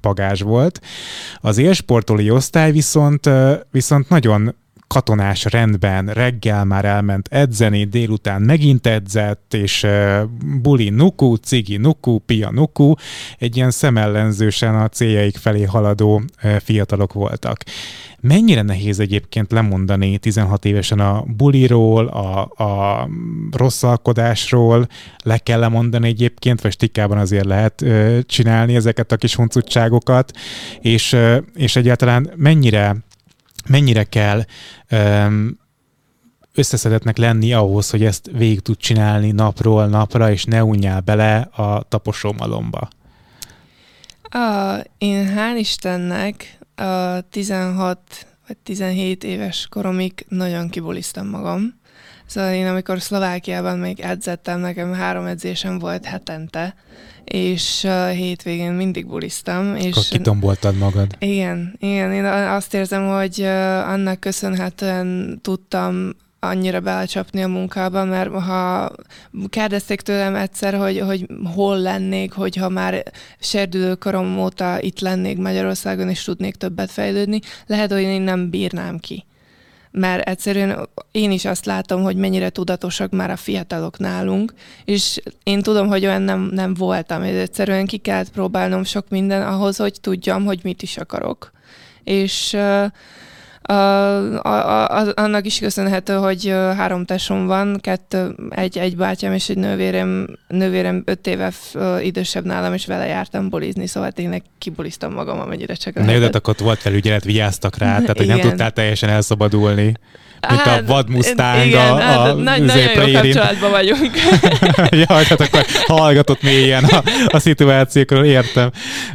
bagázs volt. Az élsportolói osztály viszont, viszont nagyon katonás rendben reggel már elment edzeni, délután megint edzett, és buli nuku, cigi nuku, pia nuku, egy ilyen szemellenzősen a céljaik felé haladó fiatalok voltak. Mennyire nehéz egyébként lemondani 16 évesen a buliról, a, a rosszalkodásról, le kell lemondani egyébként, vagy stikában azért lehet ö, csinálni ezeket a kis huncutságokat, és, és egyáltalán mennyire mennyire kell összeszedetnek lenni ahhoz, hogy ezt végig tud csinálni napról napra, és ne unjál bele a taposómalomba? A, én hál' Istennek a 16 vagy 17 éves koromig nagyon kibuliztam magam. Szóval én amikor Szlovákiában még edzettem, nekem három edzésem volt hetente, és uh, hétvégén mindig buliztam. És Akkor kitomboltad magad. Igen, igen, én azt érzem, hogy uh, annak köszönhetően tudtam annyira belecsapni a munkába, mert ha kérdezték tőlem egyszer, hogy, hogy hol lennék, hogyha már serdülő korom óta itt lennék Magyarországon, és tudnék többet fejlődni, lehet, hogy én nem bírnám ki mert egyszerűen én is azt látom, hogy mennyire tudatosak már a fiatalok nálunk, és én tudom, hogy olyan nem, nem voltam, egyszerűen ki kellett próbálnom sok minden ahhoz, hogy tudjam, hogy mit is akarok. És uh, a, a, a, annak is köszönhető, hogy három tesóm van, kettő, egy, egy bátyám és egy nővérem, nővérem öt éve idősebb nálam, és vele jártam bulizni, szóval tényleg kibuliztam magam, amennyire csak lehetett. Na jó, akkor volt felügyelet, vigyáztak rá, tehát hogy nem tudtál teljesen elszabadulni. Mint hát, a vadmustang, igen, a, a, hát, nagy, nagyon jó kapcsolatban vagyunk. ja, hát akkor hallgatott mélyen a, a szituációkról, értem.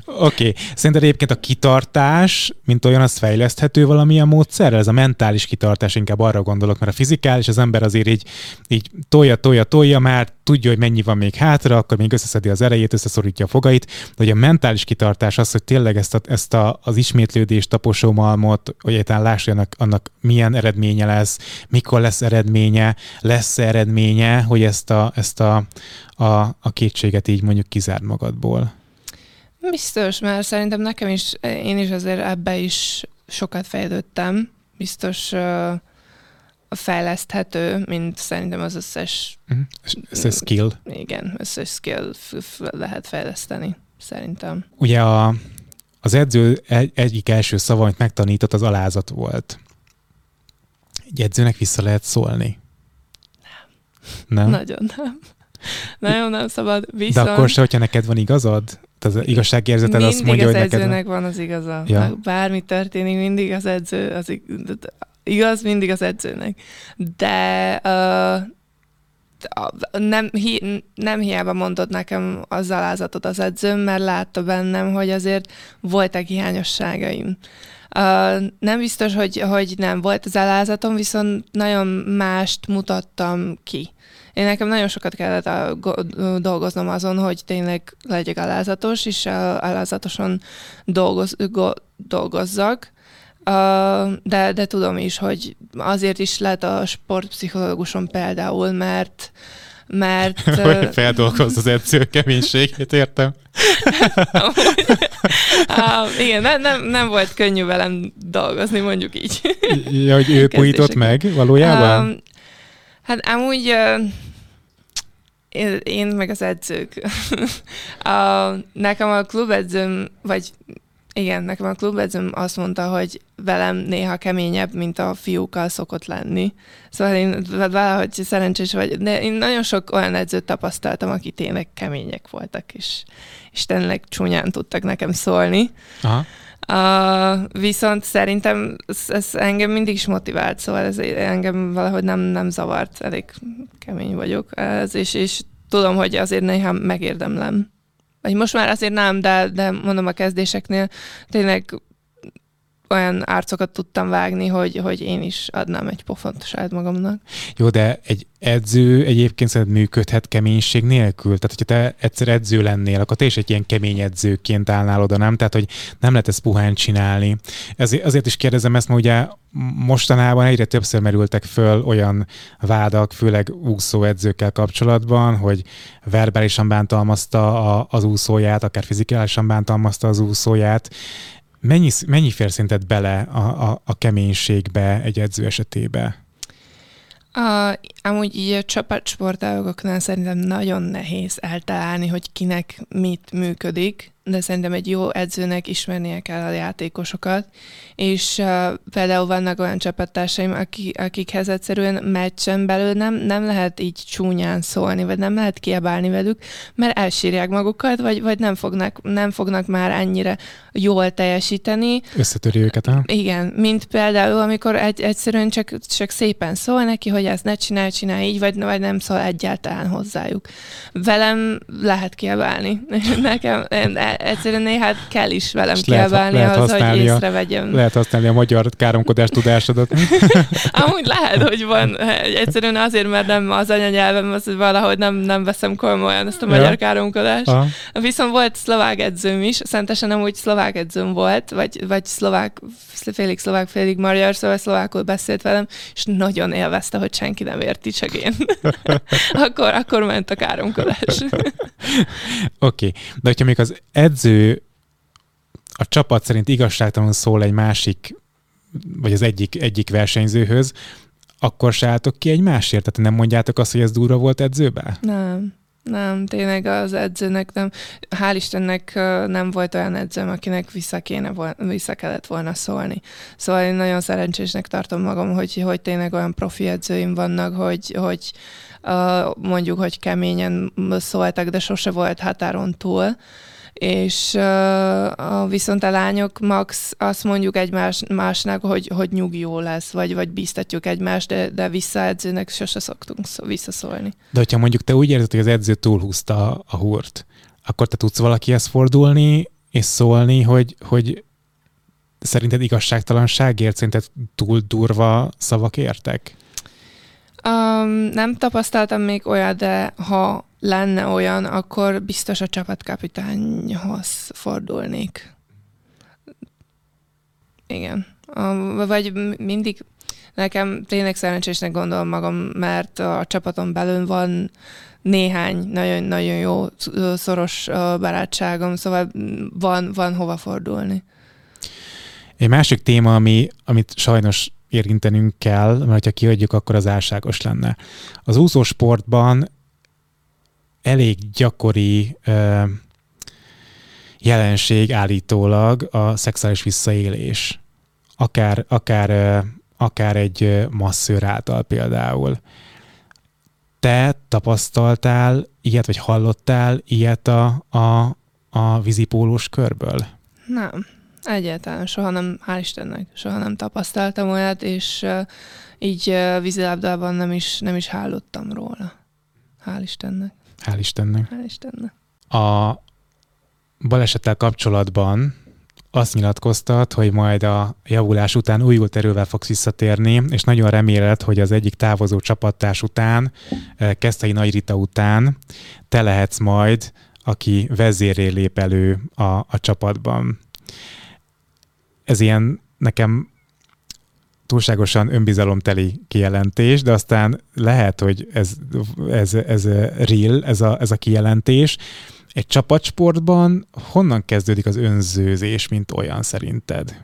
Oké, okay. szerinted egyébként a kitartás, mint olyan, az fejleszthető valamilyen módszerrel? Ez a mentális kitartás, inkább arra gondolok, mert a fizikális, az ember azért így, így tolja, tolja, tolja, már tudja, hogy mennyi van még hátra, akkor még összeszedi az erejét, összeszorítja a fogait, de hogy a mentális kitartás az, hogy tényleg ezt, a, ezt a, az ismétlődést, taposómalmot, hogy egyáltalán lássa annak, annak milyen eredménye lesz, mikor lesz eredménye, lesz eredménye, hogy ezt a, ezt a, a, a kétséget így mondjuk kizárd magadból. Biztos, mert szerintem nekem is, én is azért ebbe is sokat fejlődtem. Biztos uh, fejleszthető, mint szerintem az összes... Uh-huh. Összes skill. Igen, összes skill lehet fejleszteni, szerintem. Ugye a, az edző egy, egyik első szava, amit megtanított, az alázat volt. Egy edzőnek vissza lehet szólni? Nem. Nem? Nagyon nem. Nagyon nem szabad. Viszont... De akkor se, hogyha neked van igazad? Az igazságérzeted mindig azt mondja, az hogy neked edzőnek van. van az igaza. Ja. Bármi történik, mindig az edző, az igaz, mindig az edzőnek. De uh, nem, hi, nem hiába mondott nekem az alázatot az edzőm, mert látta bennem, hogy azért voltak hiányosságaim. Uh, nem biztos, hogy, hogy nem volt az alázatom, viszont nagyon mást mutattam ki. Én nekem nagyon sokat kellett a, dolgoznom azon, hogy tényleg legyek alázatos, és alázatosan dolgoz, go, dolgozzak. De, de tudom is, hogy azért is lett a sportpszichológusom például, mert mert... Feldolgozz az edző keménységét, értem. uh, igen, nem, nem, nem volt könnyű velem dolgozni, mondjuk így. ja, hogy ő puhított meg valójában? Um, hát amúgy én, meg az edzők. uh, nekem a klubedzőm, vagy igen, nekem a klubedzőm azt mondta, hogy velem néha keményebb, mint a fiúkkal szokott lenni. Szóval én valahogy szerencsés vagy, de én nagyon sok olyan edzőt tapasztaltam, akik tényleg kemények voltak, és, és tényleg csúnyán tudtak nekem szólni. Aha. Uh, viszont szerintem ez, ez engem mindig is motivált, szóval ez engem valahogy nem, nem zavart, elég kemény vagyok, ez, és, és tudom, hogy azért néha megérdemlem. Vagy most már azért nem, de, de mondom a kezdéseknél tényleg olyan arcokat tudtam vágni, hogy, hogy én is adnám egy pofont saját magamnak. Jó, de egy edző egyébként szerinted működhet keménység nélkül? Tehát, hogyha te egyszer edző lennél, akkor te is egy ilyen kemény edzőként állnál oda, nem? Tehát, hogy nem lehet ezt puhán csinálni. Ezért, azért is kérdezem ezt, mert ugye mostanában egyre többször merültek föl olyan vádak, főleg úszóedzőkkel kapcsolatban, hogy verbálisan bántalmazta a, az úszóját, akár fizikálisan bántalmazta az úszóját. Mennyi, mennyi fér szerinted bele a, a, a keménységbe egy edző esetébe? A, amúgy így a csapatsportágoknál szerintem nagyon nehéz eltalálni, hogy kinek mit működik, de szerintem egy jó edzőnek ismernie kell a játékosokat, és uh, például vannak olyan csapattársaim, akik, akikhez egyszerűen meccsen belül nem, nem lehet így csúnyán szólni, vagy nem lehet kiabálni velük, mert elsírják magukat, vagy, vagy nem, fognak, nem fognak már ennyire jól teljesíteni. Összetöri őket, ha? Igen, mint például, amikor egy, egyszerűen csak, csak szépen szól neki, hogy ezt ne csinálj, csinálj így, vagy, vagy nem szól egyáltalán hozzájuk. Velem lehet kiabálni. Nekem, én, egyszerűen néha kell is velem És kiabálni lehet, ahhoz, lehet hogy észrevegyem. Lehet használni a magyar káromkodás tudásodat. Amúgy lehet, hogy van. Egyszerűen azért, mert nem az anyanyelvem, az valahogy nem, nem veszem komolyan ezt a magyar ja. káromkodást. Aha. Viszont volt szlovák edzőm is, szentesen amúgy szlovák edzőm volt, vagy, vagy szlovák, félig szlovák, félig magyar, szóval szlovákul beszélt velem, és nagyon élvezte, hogy senki nem érti, csak én. akkor, akkor ment a káromkodás. Oké, okay. de hogyha még az edző a csapat szerint igazságtalanul szól egy másik, vagy az egyik, egyik versenyzőhöz, akkor se álltok ki egy másért? Tehát nem mondjátok azt, hogy ez durva volt edzőbe? Nem. Nem, tényleg az edzőnek nem. Hál' Istennek nem volt olyan edzőm, akinek vissza, kéne, vissza kellett volna szólni. Szóval én nagyon szerencsésnek tartom magam, hogy, hogy tényleg olyan profi edzőim vannak, hogy, hogy mondjuk, hogy keményen szóltak, de sose volt határon túl és uh, viszont a lányok max azt mondjuk egymás másnak, hogy, hogy nyugi jó lesz, vagy, vagy biztatjuk egymást, de, de visszaedzőnek sose szoktunk szó, visszaszólni. De hogyha mondjuk te úgy érzed, hogy az edző túlhúzta a húrt, akkor te tudsz valakihez fordulni, és szólni, hogy, hogy szerinted igazságtalanságért, szerinted túl durva szavak értek? Um, nem tapasztaltam még olyat, de ha lenne olyan, akkor biztos a csapatkapitányhoz fordulnék. Igen. Vagy mindig nekem tényleg szerencsésnek gondolom magam, mert a csapaton belül van néhány nagyon-nagyon jó, szoros barátságom, szóval van, van hova fordulni. Egy másik téma, ami, amit sajnos érintenünk kell, mert ha kihagyjuk, akkor az álságos lenne. Az úszósportban elég gyakori ö, jelenség állítólag a szexuális visszaélés. Akár, akár, ö, akár egy masszőr által például. Te tapasztaltál ilyet, vagy hallottál ilyet a, a, a vízipólós körből? Nem. Egyáltalán soha nem, hál' Istennek, soha nem tapasztaltam olyat, és uh, így uh, vízilabdában nem is, nem is hallottam róla. Hál' Istennek. Hál' Istennek. Hál' Istennek. A balesettel kapcsolatban azt nyilatkoztat, hogy majd a javulás után újult erővel fogsz visszatérni, és nagyon reméled, hogy az egyik távozó csapattárs után, Kesztei Nagy Rita után te lehetsz majd, aki vezéré lép elő a, a csapatban ez ilyen nekem túlságosan önbizalomteli kijelentés, de aztán lehet, hogy ez, ez, ez real, ez a, ez a kijelentés. Egy csapatsportban honnan kezdődik az önzőzés, mint olyan szerinted?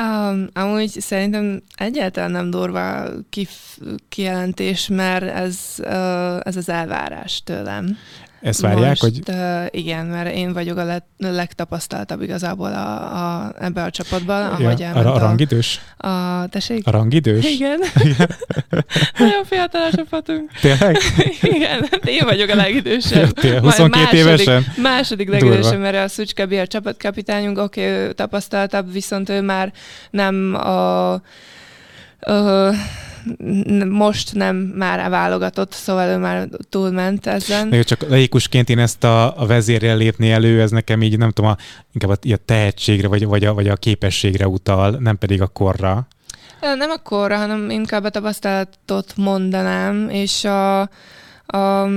Um, amúgy szerintem egyáltalán nem durva kif- kijelentés, mert ez, uh, ez az elvárás tőlem. Ezt várják, Most, hogy... Uh, igen, mert én vagyok a le- legtapasztaltabb igazából a, a, ebbe a csapatban, ahogy ja, a, a rangidős? A, a tessék? A rangidős? Igen. Nagyon fiatal a csapatunk. Tényleg? Igen, én vagyok a legidősebb. Tényleg, 22 második, évesen? Második legidősebb, mert a Szucska a csapatkapitányunk, oké, okay, tapasztaltabb, viszont ő már nem a, a most nem már válogatott, szóval ő már túlment ezen. Jó, csak laikusként én ezt a, a vezérrel lépni elő, ez nekem így nem tudom, a, inkább a, a tehetségre, vagy, vagy, a, vagy a képességre utal, nem pedig a korra. Nem a korra, hanem inkább a tapasztalatot mondanám, és a, a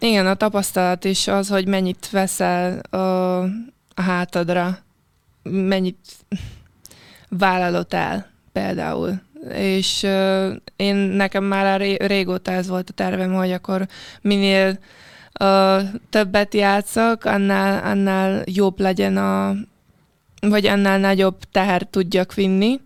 igen, a tapasztalat is az, hogy mennyit veszel a, a hátadra, mennyit vállalod el például. És uh, én nekem már ré, régóta ez volt a tervem, hogy akkor minél uh, többet játszok, annál, annál jobb legyen a, vagy annál nagyobb teher tudjak vinni,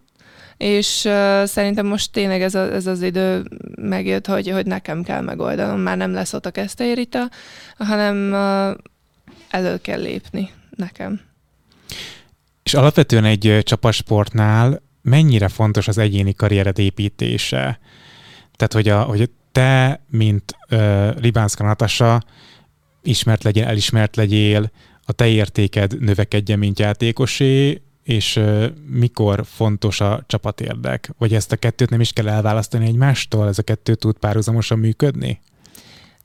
és uh, szerintem most tényleg ez, a, ez az idő megjött, hogy, hogy nekem kell megoldanom, már nem lesz ott a kesztérita, hanem uh, elő kell lépni nekem. És alapvetően egy csapatsportnál mennyire fontos az egyéni karriered építése. Tehát, hogy, a, hogy te, mint uh, Libánszka Natasa, ismert legyél, elismert legyél, a te értéked növekedjen, mint játékosé, és uh, mikor fontos a csapatérdek? Vagy ezt a kettőt nem is kell elválasztani egymástól? Ez a kettő tud párhuzamosan működni?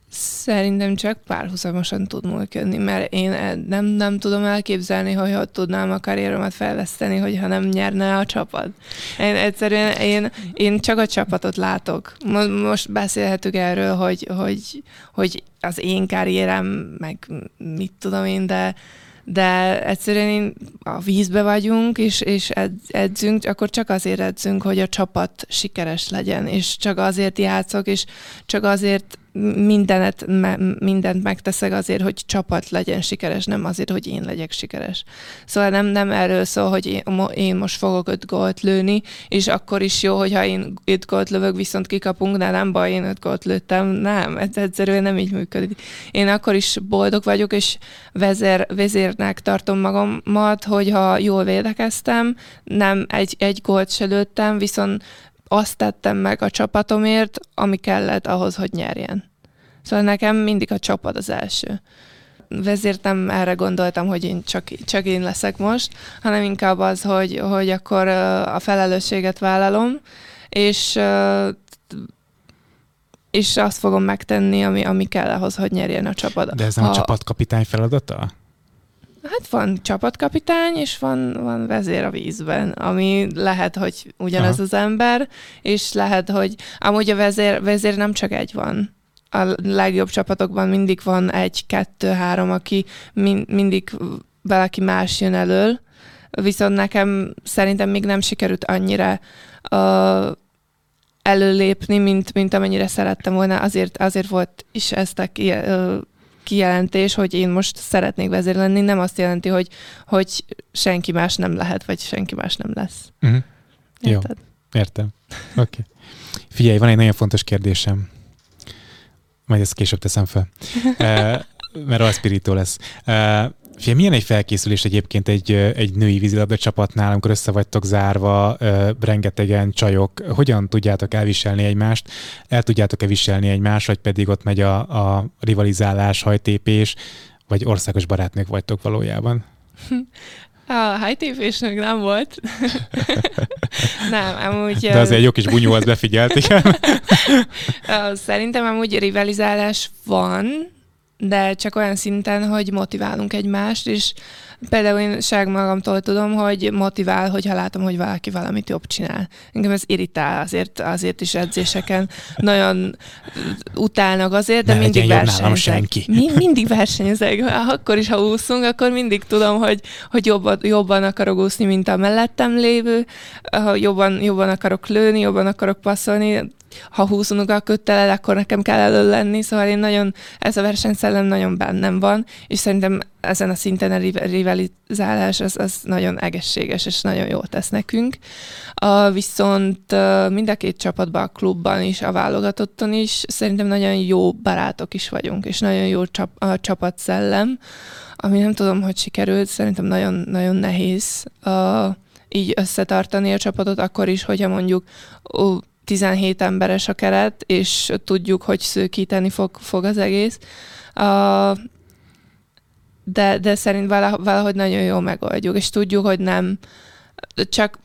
Szerintem csak párhuzamosan tud működni, mert én nem, nem tudom elképzelni, hogy hogy tudnám a karrieromat fejleszteni, hogyha nem nyerne a csapat. Én egyszerűen én, én csak a csapatot látok. Most beszélhetünk erről, hogy, hogy, hogy az én karrierem, meg mit tudom én, de de egyszerűen én a vízbe vagyunk, és, és edzünk, akkor csak azért edzünk, hogy a csapat sikeres legyen, és csak azért játszok, és csak azért mindenet, mindent megteszek azért, hogy csapat legyen sikeres, nem azért, hogy én legyek sikeres. Szóval nem, nem erről szól, hogy én, én most fogok öt gólt lőni, és akkor is jó, hogyha én öt gólt lövök, viszont kikapunk, de nem baj, én öt gólt lőttem. Nem, ez egyszerűen nem így működik. Én akkor is boldog vagyok, és vezér, vezérnek tartom magamat, hogyha jól védekeztem, nem egy, egy gólt se lőttem, viszont azt tettem meg a csapatomért, ami kellett ahhoz, hogy nyerjen. Szóval nekem mindig a csapat az első. Vezért nem erre gondoltam, hogy én csak, csak én leszek most, hanem inkább az, hogy, hogy akkor a felelősséget vállalom, és és azt fogom megtenni, ami, ami kell ahhoz, hogy nyerjen a csapat. De ez nem a, a csapatkapitány feladata? Hát van csapatkapitány, és van, van vezér a vízben, ami lehet, hogy ugyanaz Aha. az ember, és lehet, hogy amúgy a vezér, vezér nem csak egy van. A legjobb csapatokban mindig van egy, kettő, három, aki min, mindig valaki más jön elől, viszont nekem szerintem még nem sikerült annyira uh, előlépni, mint, mint amennyire szerettem volna. Azért, azért volt is ezt a uh, kijelentés, hogy én most szeretnék vezér lenni, nem azt jelenti, hogy, hogy senki más nem lehet, vagy senki más nem lesz. Uh-huh. Jó, értem. Oké. Okay. Figyelj, van egy nagyon fontos kérdésem. Majd ezt később teszem fel. uh, mert a spirito lesz. Uh, Fia, milyen egy felkészülés egyébként egy, egy női vízilabda csapatnál, amikor össze vagytok zárva, rengetegen csajok, hogyan tudjátok elviselni egymást, el tudjátok-e viselni egymást, vagy pedig ott megy a, a rivalizálás, hajtépés, vagy országos barátnők vagytok valójában? A hajtépésnek nem volt. nem, amúgy... De azért egy jó kis bunyó, az befigyelt, igen. Szerintem amúgy rivalizálás van, de csak olyan szinten, hogy motiválunk egymást, és például én ság magamtól tudom, hogy motivál, hogyha látom, hogy valaki valamit jobb csinál. Engem ez irritál, azért, azért is edzéseken nagyon utálnak azért, de Ne mindig versenyzek. senki. Mi, mindig versenyzek. Akkor is, ha úszunk, akkor mindig tudom, hogy, hogy jobban, jobban akarok úszni, mint a mellettem lévő, ha jobban, jobban akarok lőni, jobban akarok passzolni, ha húzunk a köttelel, akkor nekem kell elő lenni, szóval én nagyon, ez a versenyszellem nagyon bennem van, és szerintem ezen a szinten a riv- rivalizálás az, az nagyon egészséges, és nagyon jól tesz nekünk. Uh, viszont mind a két csapatban, a klubban is, a válogatotton is szerintem nagyon jó barátok is vagyunk, és nagyon jó csap- a csapatszellem, ami nem tudom, hogy sikerült, szerintem nagyon, nagyon nehéz így összetartani a csapatot, akkor is, hogyha mondjuk ó, 17 emberes a keret, és tudjuk, hogy szőkíteni fog, fog az egész. De, de szerint vala- valahogy nagyon jól megoldjuk, és tudjuk, hogy nem csak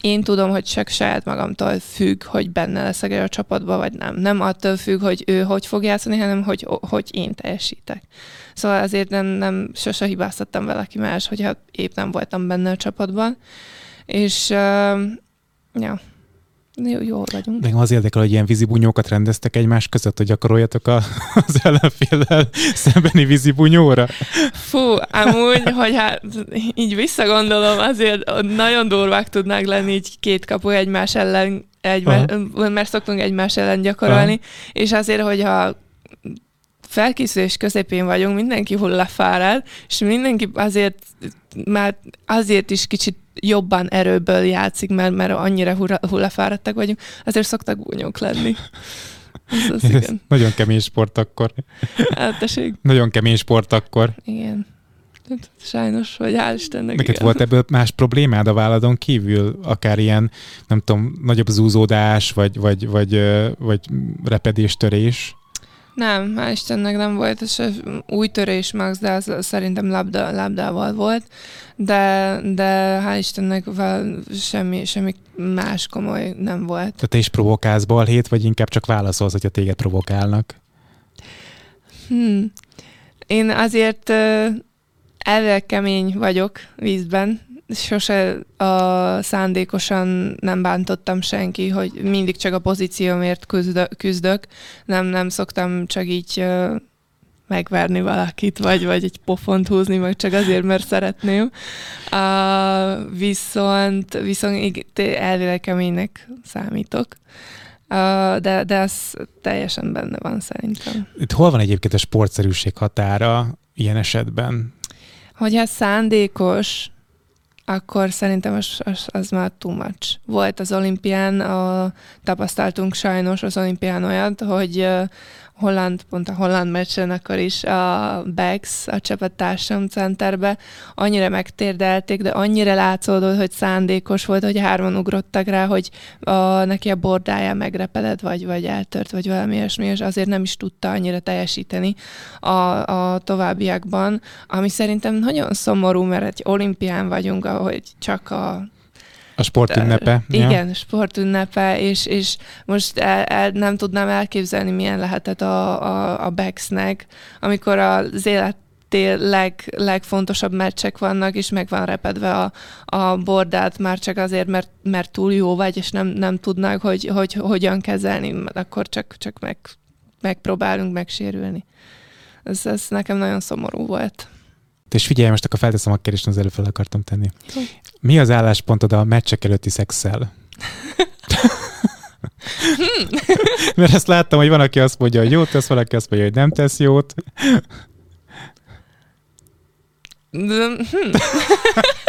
én tudom, hogy csak saját magamtól függ, hogy benne leszek a csapatba, vagy nem. Nem attól függ, hogy ő hogy fog játszani, hanem hogy, hogy én teljesítek. Szóval azért nem, nem sose hibáztattam valaki más, hogyha épp nem voltam benne a csapatban. És uh, ja, jó, jól vagyunk. De az érdekel, hogy ilyen vízibunyókat rendeztek egymás között, hogy gyakoroljatok a, az ellenféllel szembeni vízibunyóra. Fú, amúgy, hogy hát így visszagondolom, azért nagyon durvák tudnák lenni így két kapu egymás ellen, egymás, mert szoktunk egymás ellen gyakorolni, Aha. és azért, hogyha felkészülés közepén vagyunk, mindenki hullafárad, és mindenki azért már azért is kicsit jobban erőből játszik, mert, mert annyira hullafáradtak vagyunk, azért szoktak gúnyok lenni. Ez, az, Ez nagyon kemény sport akkor. Hát, tessék. Nagyon kemény sport akkor. Igen. Sajnos, vagy hál' Istennek. Neked igen. volt ebből más problémád a váladon kívül? Akár ilyen, nem tudom, nagyobb zúzódás, vagy, vagy, vagy, vagy repedéstörés? Nem, hál' Istennek nem volt, és új törés max, de az szerintem labda, labdával volt, de, de hál' Istennek semmi, semmi más komoly nem volt. Tehát te is provokálsz balhét, vagy inkább csak válaszolsz, hogyha téged provokálnak? Hmm. Én azért elvileg kemény vagyok vízben, sose a szándékosan nem bántottam senki, hogy mindig csak a pozíciómért küzdök. Nem, nem szoktam csak így megverni valakit, vagy, vagy egy pofont húzni, vagy csak azért, mert szeretném. Uh, viszont, viszont elvileg keménynek számítok. Uh, de, de az teljesen benne van szerintem. Itt hol van egyébként a sportszerűség határa ilyen esetben? Hogyha szándékos, akkor szerintem az, az, az már too much. Volt az olimpián, a, tapasztaltunk sajnos az olimpián olyat, hogy Holland, pont a Holland meccsen akkor is a Bex, a csapattársam centerbe annyira megtérdelték, de annyira látszódott, hogy szándékos volt, hogy hárman ugrottak rá, hogy a, neki a bordája megrepedett, vagy, vagy eltört, vagy valami ilyesmi, és azért nem is tudta annyira teljesíteni a, a továbbiakban, ami szerintem nagyon szomorú, mert egy olimpián vagyunk, ahogy csak a a sportünnepe. Igen, ja. sportünnepe, és, és most el, el, nem tudnám elképzelni, milyen lehetett a, a, a Bexnek, amikor az élet leg, legfontosabb meccsek vannak, és meg van repedve a, a bordát már csak azért, mert, mert túl jó vagy, és nem, nem tudnak, hogy, hogy hogyan kezelni, akkor csak, csak meg, megpróbálunk megsérülni. Ez, ez nekem nagyon szomorú volt. És figyelj, most akkor felteszem a kérdést, az előbb fel akartam tenni. Mi az álláspontod a meccsek előtti szexel? Mert ezt láttam, hogy van, aki azt mondja, hogy jót tesz, valaki azt mondja, hogy nem tesz jót.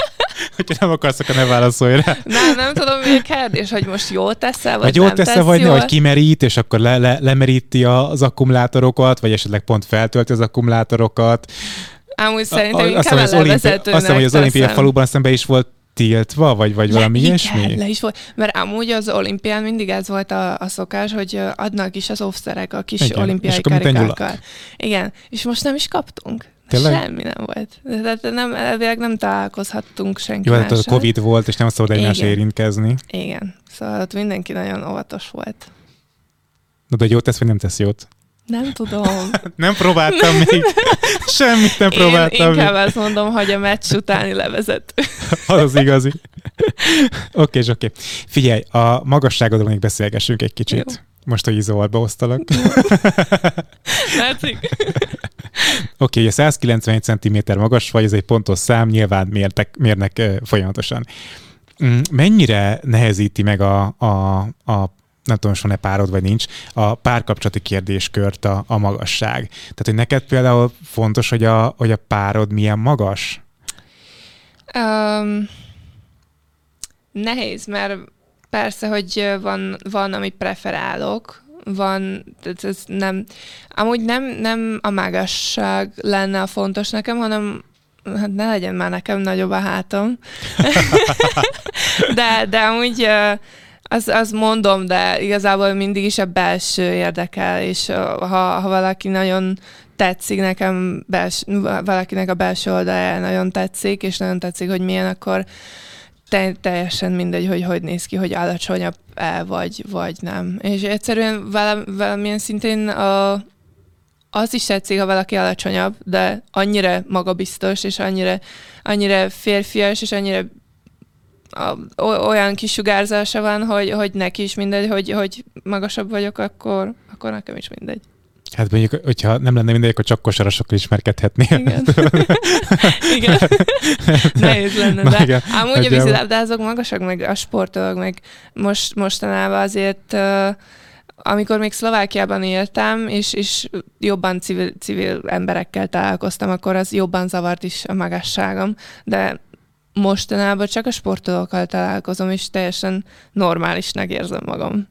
Hogyha nem akarsz, akkor ne válaszolj rá. Nem, nem tudom, mi a kérdés, hogy most jól teszel, vagy, vagy jól nem tesz tesz vagy, jól? vagy kimerít, és akkor le, le, lemeríti az akkumulátorokat, vagy esetleg pont feltölti az akkumulátorokat. Amúgy szerintem A- inkább az, olimpi- azt hiszem, hogy az olimpiai teszem. faluban szembe is volt tiltva, vagy, vagy valami Le- ilyesmi? Igen, le is volt. Mert amúgy az olimpián mindig ez volt a, a szokás, hogy adnak is az offszerek a kis Igen, olimpiai és karikákkal. Igen, és most nem is kaptunk. Tényleg? Semmi nem volt. Tehát nem, elvileg nem találkozhattunk senki Jó, hát a. Covid volt, és nem szabad egymásra érintkezni. Igen, szóval ott mindenki nagyon óvatos volt. Na, de jót tesz, vagy nem tesz jót? Nem tudom. Nem próbáltam még. Semmit nem próbáltam Én inkább még. azt mondom, hogy a meccs utáni levezet. Az az igazi. Oké, és oké. Figyelj, a magasságodról még beszélgessünk egy kicsit. Jó. Most, hogy Izóval beosztalak. Látszik? Oké, ugye 191 cm magas vagy, ez egy pontos szám, nyilván mértek, mérnek folyamatosan. Mm, Mennyire nehezíti meg a, a, a nem tudom, van-e párod, vagy nincs, a párkapcsolati kérdéskört a, a magasság. Tehát, hogy neked például fontos, hogy a, hogy a párod milyen magas? Um, nehéz, mert persze, hogy van, van amit preferálok, van, tehát ez nem, amúgy nem, nem a magasság lenne a fontos nekem, hanem hát ne legyen már nekem nagyobb a hátam. de, de amúgy ö, az, az mondom, de igazából mindig is a belső érdekel, és ha, ha valaki nagyon tetszik nekem, bels, valakinek a belső oldalja nagyon tetszik, és nagyon tetszik, hogy milyen, akkor te, teljesen mindegy, hogy hogy néz ki, hogy alacsonyabb el vagy, vagy nem. És egyszerűen vala, valamilyen szintén a, az is tetszik, ha valaki alacsonyabb, de annyira magabiztos, és annyira, annyira férfias, és annyira a, olyan kisugárzása van, hogy, hogy neki is mindegy, hogy, hogy magasabb vagyok, akkor, akkor nekem is mindegy. Hát mondjuk, hogyha nem lenne mindegy, akkor csak kosarasokkal ismerkedhetnél. Igen. Igen. Nehéz lenne, de igen, amúgy a vízilabdázók magasak, meg a sportolók, meg most, mostanában azért amikor még Szlovákiában éltem, és, és jobban civil, civil emberekkel találkoztam, akkor az jobban zavart is a magasságom, de mostanában csak a sportolókkal találkozom, és teljesen normálisnak érzem magam.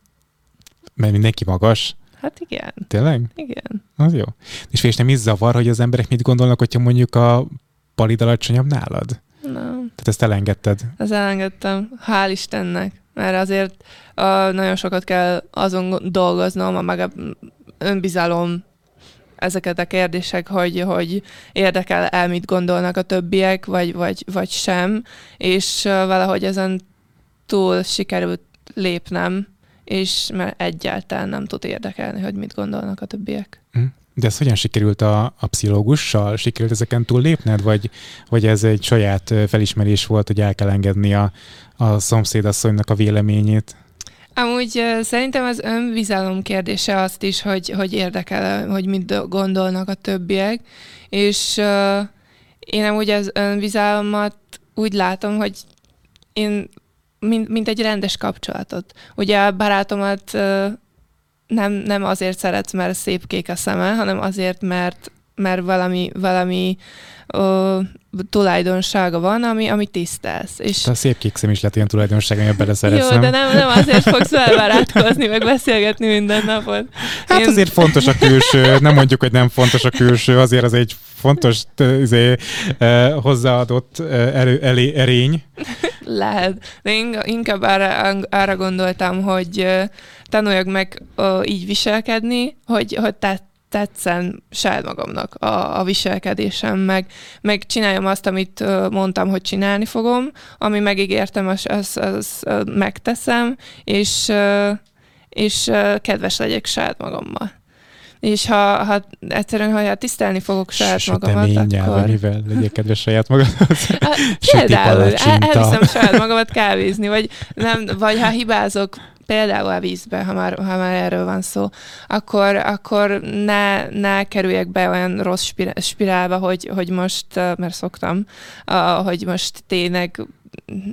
Mert mindenki magas. Hát igen, Tényleg? igen. Az jó. És és nem is zavar, hogy az emberek mit gondolnak, hogyha mondjuk a palid alacsonyabb nálad? Nem. Tehát ezt elengedted. Az elengedtem, hál' Istennek, mert azért uh, nagyon sokat kell azon dolgoznom, a maga önbizalom, ezeket a kérdések, hogy, hogy érdekel el, mit gondolnak a többiek, vagy, vagy, vagy sem, és valahogy ezen túl sikerült lépnem, és mert egyáltalán nem tud érdekelni, hogy mit gondolnak a többiek. Hm. De ez hogyan sikerült a, a pszichológussal? Sikerült ezeken túl lépned, vagy, vagy ez egy saját felismerés volt, hogy el kell engedni a, a szomszédasszonynak a véleményét? Amúgy szerintem az önbizalom kérdése azt is, hogy, hogy érdekel, hogy mit do- gondolnak a többiek, és uh, én amúgy az önbizalmat úgy látom, hogy én mint, mint egy rendes kapcsolatot. Ugye a barátomat uh, nem, nem azért szeretsz, mert szép kék a szeme, hanem azért, mert, mert valami, valami uh, tulajdonsága van, ami, ami tisztelsz. És Te a szép kék szem is lett ilyen tulajdonság, amiben beleszeretsz, jó, de nem, nem azért fogsz elbarátkozni, meg beszélgetni minden napot. Hát azért fontos a külső, nem mondjuk, hogy nem fontos a külső, azért az egy fontos izé, hozzáadott erő, elé, erény. Lehet. De én inkább arra, arra gondoltam, hogy ö, tanuljak meg ö, így viselkedni, hogy, hogy te, tetszen saját magamnak a, a viselkedésem, meg, meg csináljam azt, amit mondtam, hogy csinálni fogom, ami megígértem, az, az, az megteszem, és, és kedves legyek saját magammal. És ha, ha egyszerűen, ha tisztelni fogok saját magamat, akkor... amivel legyél kedves saját magadhoz. Hát, Például el, elviszem saját magamat kávézni, vagy, nem, vagy ha hibázok például a vízbe, ha már, ha már erről van szó, akkor, akkor ne, ne kerüljek be olyan rossz spirá- spirálba, hogy, hogy most, mert szoktam, hogy most tényleg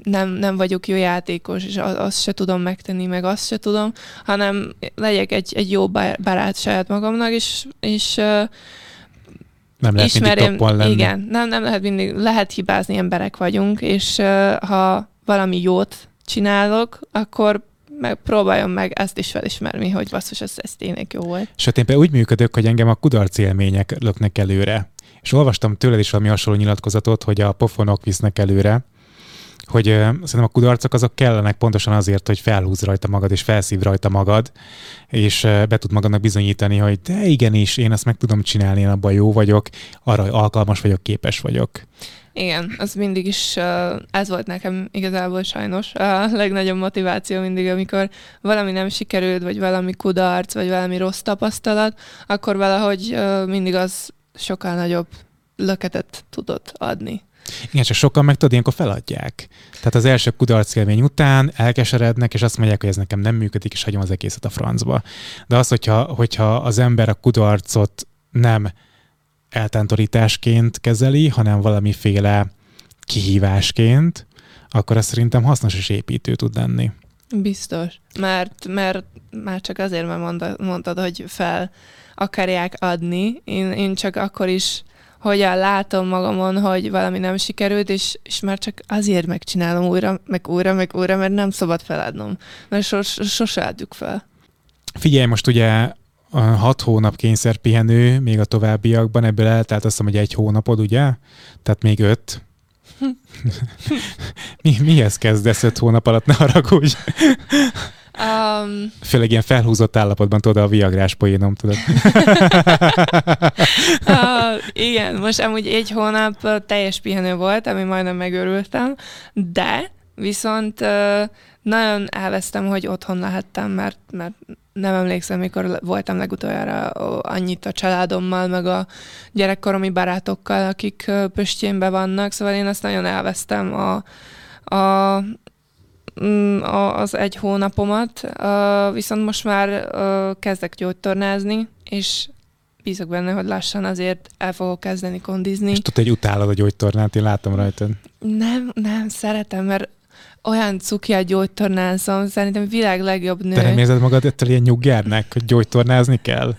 nem, nem vagyok jó játékos, és az- azt se tudom megtenni, meg azt se tudom, hanem legyek egy, egy jó barát saját magamnak, és, és Nem lehet mindig ismerjem, toppon lenni. igen, nem, nem lehet mindig, lehet hibázni, emberek vagyunk, és ha valami jót csinálok, akkor meg próbáljon meg ezt is felismerni, hogy basszus, ez, ez tényleg jó volt. Sőt, én például úgy működök, hogy engem a kudarc élmények löknek előre. És olvastam tőled is valami hasonló nyilatkozatot, hogy a pofonok visznek előre, hogy ö, szerintem a kudarcok azok kellenek pontosan azért, hogy felhúz rajta magad, és felszív rajta magad, és ö, be tud magadnak bizonyítani, hogy de igenis, én ezt meg tudom csinálni, én abban jó vagyok, arra alkalmas vagyok, képes vagyok. Igen, az mindig is, ez volt nekem igazából sajnos a legnagyobb motiváció mindig, amikor valami nem sikerült, vagy valami kudarc, vagy valami rossz tapasztalat, akkor valahogy mindig az sokkal nagyobb löketet tudott adni. Igen, csak sokan meg tudod, ilyenkor feladják. Tehát az első kudarc élmény után elkeserednek, és azt mondják, hogy ez nekem nem működik, és hagyom az egészet a francba. De az, hogyha, hogyha az ember a kudarcot nem eltántorításként kezeli, hanem valamiféle kihívásként, akkor ez szerintem hasznos és építő tud lenni. Biztos. Mert, mert már csak azért, mert mondtad, mondtad hogy fel akarják adni. Én, én csak akkor is hogyan látom magamon, hogy valami nem sikerült, és, és már csak azért megcsinálom újra, meg újra, meg újra, mert nem szabad feladnom. Mert sos, sose adjuk fel. Figyelj, most ugye hat hónap kényszerpihenő, még a továbbiakban, ebből eltelt azt hiszem, hogy egy hónapod, ugye? Tehát még öt. Mi, mihez kezdesz öt hónap alatt, ne haragudj? Um, Főleg ilyen felhúzott állapotban tudod a viagrás poénom, tudod. uh, igen, most amúgy egy hónap teljes pihenő volt, ami majdnem megörültem, de viszont uh, nagyon elvesztem, hogy otthon lehettem, mert, mert nem emlékszem, mikor voltam legutoljára annyit a családommal, meg a gyerekkoromi barátokkal, akik Pöstjénbe vannak, szóval én azt nagyon elvesztem a, a, mm, a, az egy hónapomat, viszont most már kezdek gyógytornázni, és bízok benne, hogy lassan azért el fogok kezdeni kondizni. És tudod, hogy utálod a gyógytornát, én látom rajtad. Nem, nem, szeretem, mert olyan cuki a gyógytornázom, szerintem világ legjobb nő. De nem érzed magad ettől ilyen nyuggernek, hogy gyógytornázni kell?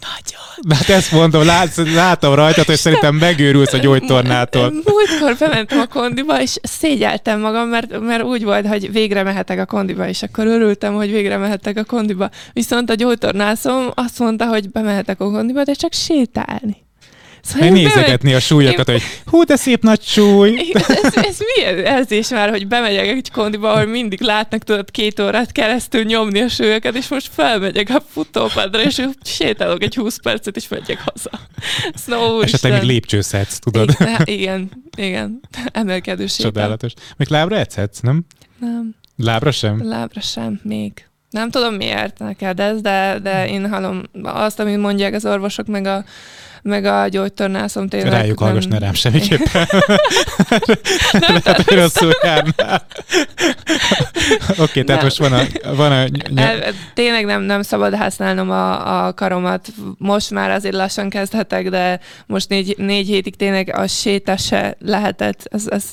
Nagyon. Na hát ezt mondom, látsz, látom rajtad, hogy szerintem megőrülsz a gyógytornától. Múltkor bementem a kondiba, és szégyeltem magam, mert, mert úgy volt, hogy végre mehetek a kondiba, és akkor örültem, hogy végre mehetek a kondiba. Viszont a gyógytornászom azt mondta, hogy bemehetek a kondiba, de csak sétálni. Szóval nézegetni a súlyokat, én... hogy hú, de szép nagy súly. Ez, ez milyen érzés már, hogy bemegyek egy kondiba, ahol mindig látnak, tudod, két órát keresztül nyomni a súlyokat, és most felmegyek a futópadra, és sétálok egy 20 percet, és megyek haza. Szóval, Esetleg még lépcsőszedsz, tudod? Igen, igen, igen. emelkedő sétál. Csodálatos. Még lábra edzetsz, nem? Nem. Lábra sem? Lábra sem, még. Nem tudom miért neked ez, de, de én hallom azt, amit mondják az orvosok, meg a meg a gyógytornászom tényleg. Rájuk nem... hallgass, ne rám semmiképpen. Lehet, hogy rosszul járnál. Oké, okay, tehát nem. most van a... Van a ny- tényleg nem, nem szabad használnom a, a karomat. Most már azért lassan kezdhetek, de most négy, négy hétig tényleg a séta se lehetett. Ez, ez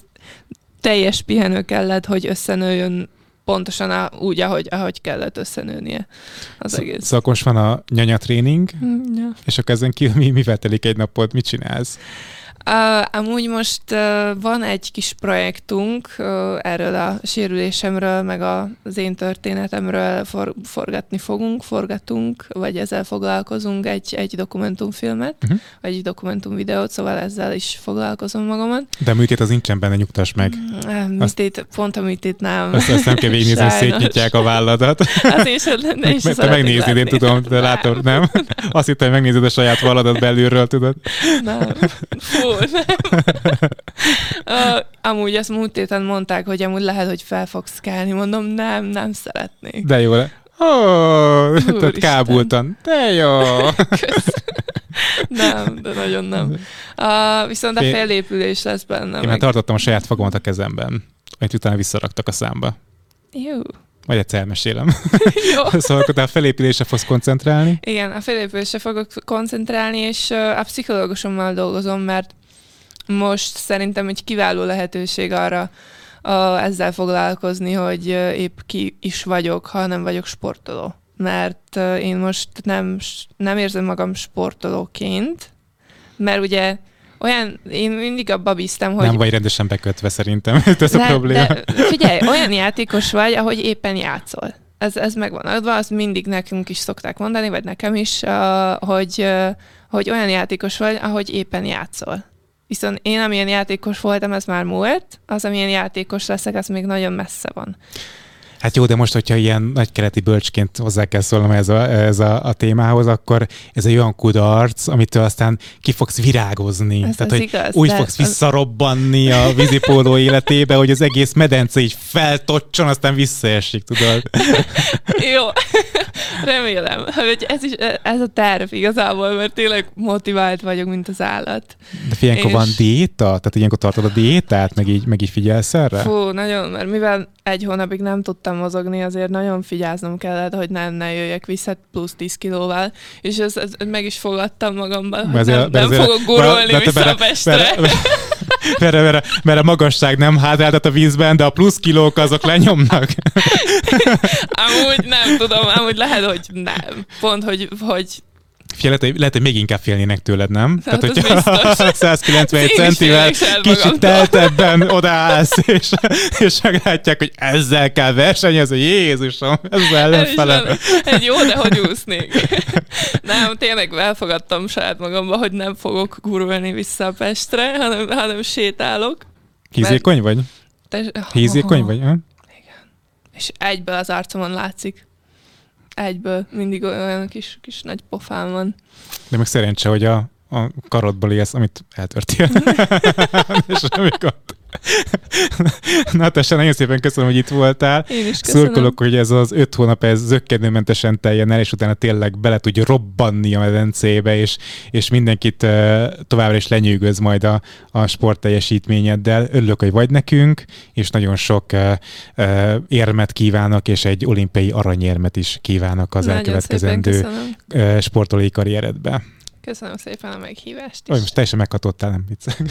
teljes pihenő kellett, hogy összenőjön pontosan a, úgy, ahogy, ahogy kellett összenőnie az Sz- egész. Szóval most van a nyanyatréning, mm, ja. és akkor ezen kívül mi, mivel telik egy napot, mit csinálsz? Uh, amúgy most uh, van egy kis projektunk uh, erről a sérülésemről, meg a, az én történetemről for, forgatni fogunk, forgatunk, vagy ezzel foglalkozunk egy, egy dokumentumfilmet, uh-huh. vagy egy dokumentumvideót, szóval ezzel is foglalkozom magamat. De műtét az nincsen benne, nyugtass meg. Uh, műtét, azt, pont a műtét nem. Azt, azt nem kell végignézni, hogy szétnyitják a válladat. Az is, nem is Te megnézni, én tudom, de látom, nem? Azt hittem, hogy megnézed a saját valladat belülről, tudod? Nem. Fú, nem. uh, amúgy ezt múlt héten mondták, hogy amúgy lehet, hogy fel fogsz kelni. Mondom, nem, nem szeretnék. De jó. Oh, tehát kábultan. De jó. nem, de nagyon nem. Uh, viszont a félépülés lesz benne. Én meg... már tartottam a saját fogamat a kezemben, amit utána visszaraktak a számba. Jó. Majd egyszer elmesélem. Jó. szóval akkor a felépülésre fogsz koncentrálni? Igen, a felépülésre fogok koncentrálni, és a pszichológusommal dolgozom, mert most szerintem egy kiváló lehetőség arra a, ezzel foglalkozni, hogy épp ki is vagyok, ha nem vagyok sportoló. Mert én most nem, nem érzem magam sportolóként, mert ugye olyan, én mindig abba bíztam, hogy... Nem vagy rendesen bekötve szerintem, ez de, a probléma. De figyelj, olyan játékos vagy, ahogy éppen játszol. Ez, ez megvan adva, azt mindig nekünk is szokták mondani, vagy nekem is, hogy, hogy olyan játékos vagy, ahogy éppen játszol. Viszont én, amilyen játékos voltam, ez már múlt, az, amilyen játékos leszek, az még nagyon messze van. Hát jó, de most, hogyha ilyen nagykeleti bölcsként hozzá kell szólnom ez a, ez a, a témához, akkor ez egy olyan kudarc, amitől aztán ki fogsz virágozni. Ez Tehát, hogy igaz, úgy de fogsz az- visszarobbanni a vízipóló életébe, hogy az egész medence így feltocson, aztán visszaesik, tudod? Jó, remélem, hogy ez is ez a terv igazából, mert tényleg motivált vagyok, mint az állat. De ilyenkor És- van diéta? Tehát ilyenkor tartod a diétát, meg így, meg így figyelsz erre? Fú, nagyon, mert mivel egy hónapig nem tudtam mozogni, azért nagyon figyelznem kellett, hogy nem ne jöjjek vissza plusz 10 kilóval, és ez, ez, meg is fogadtam magamban, hogy nem, nem fogok gurulni vissza mert- Pestre. mert- Mert, mert, mert, mert a magasság nem hátráltat a vízben, de a plusz kilók azok lenyomnak. Amúgy nem tudom, amúgy lehet, hogy nem. Pont, hogy, hogy Figyelj, lehet, lehet, hogy még inkább félnének tőled, nem? Hát az hogyha biztos. 191 Én is centivel kicsit teltebben odaállsz, és, és meglátják, hogy ezzel kell versenyezni, Jézusom, ezzel ellenfelem. Egy jó, de hogy úsznék. Nem, tényleg elfogadtam saját magamba, hogy nem fogok gurulni vissza a Pestre, hanem, hanem sétálok. Hízékony vagy? Te, Hízékony vagy? Ha? És egyből az arcomon látszik. Egyből. Mindig olyan kis, kis nagy pofám van. De meg szerencse, hogy a, a karodból élsz, amit eltörtél. És semmi gond. Natasha, nagyon szépen köszönöm, hogy itt voltál. Én is köszönöm. Szurkolok, hogy ez az öt hónap ez zöggenőmentesen teljen el, és utána tényleg bele tudja robbanni a medencébe, és, és mindenkit uh, továbbra is lenyűgöz majd a, a sport teljesítményeddel. Örülök, hogy vagy nekünk, és nagyon sok uh, uh, érmet kívánok, és egy olimpiai aranyérmet is kívánok az Nagyon elkövetkezendő sportolói karrieredbe. Köszönöm szépen a meghívást Olyan, is. most teljesen meghatottál, nem viccek.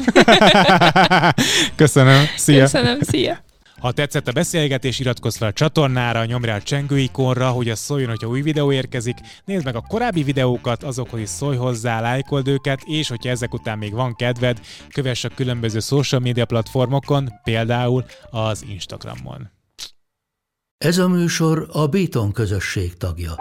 Köszönöm, szia! Köszönöm, szia! Ha tetszett a beszélgetés, iratkozz fel a csatornára, nyomj rá a csengő ikonra, hogy az szóljon, hogyha új videó érkezik. Nézd meg a korábbi videókat, azokhoz is szólj hozzá, lájkold őket, és hogyha ezek után még van kedved, kövess a különböző social media platformokon, például az Instagramon. Ez a műsor a Béton közösség tagja.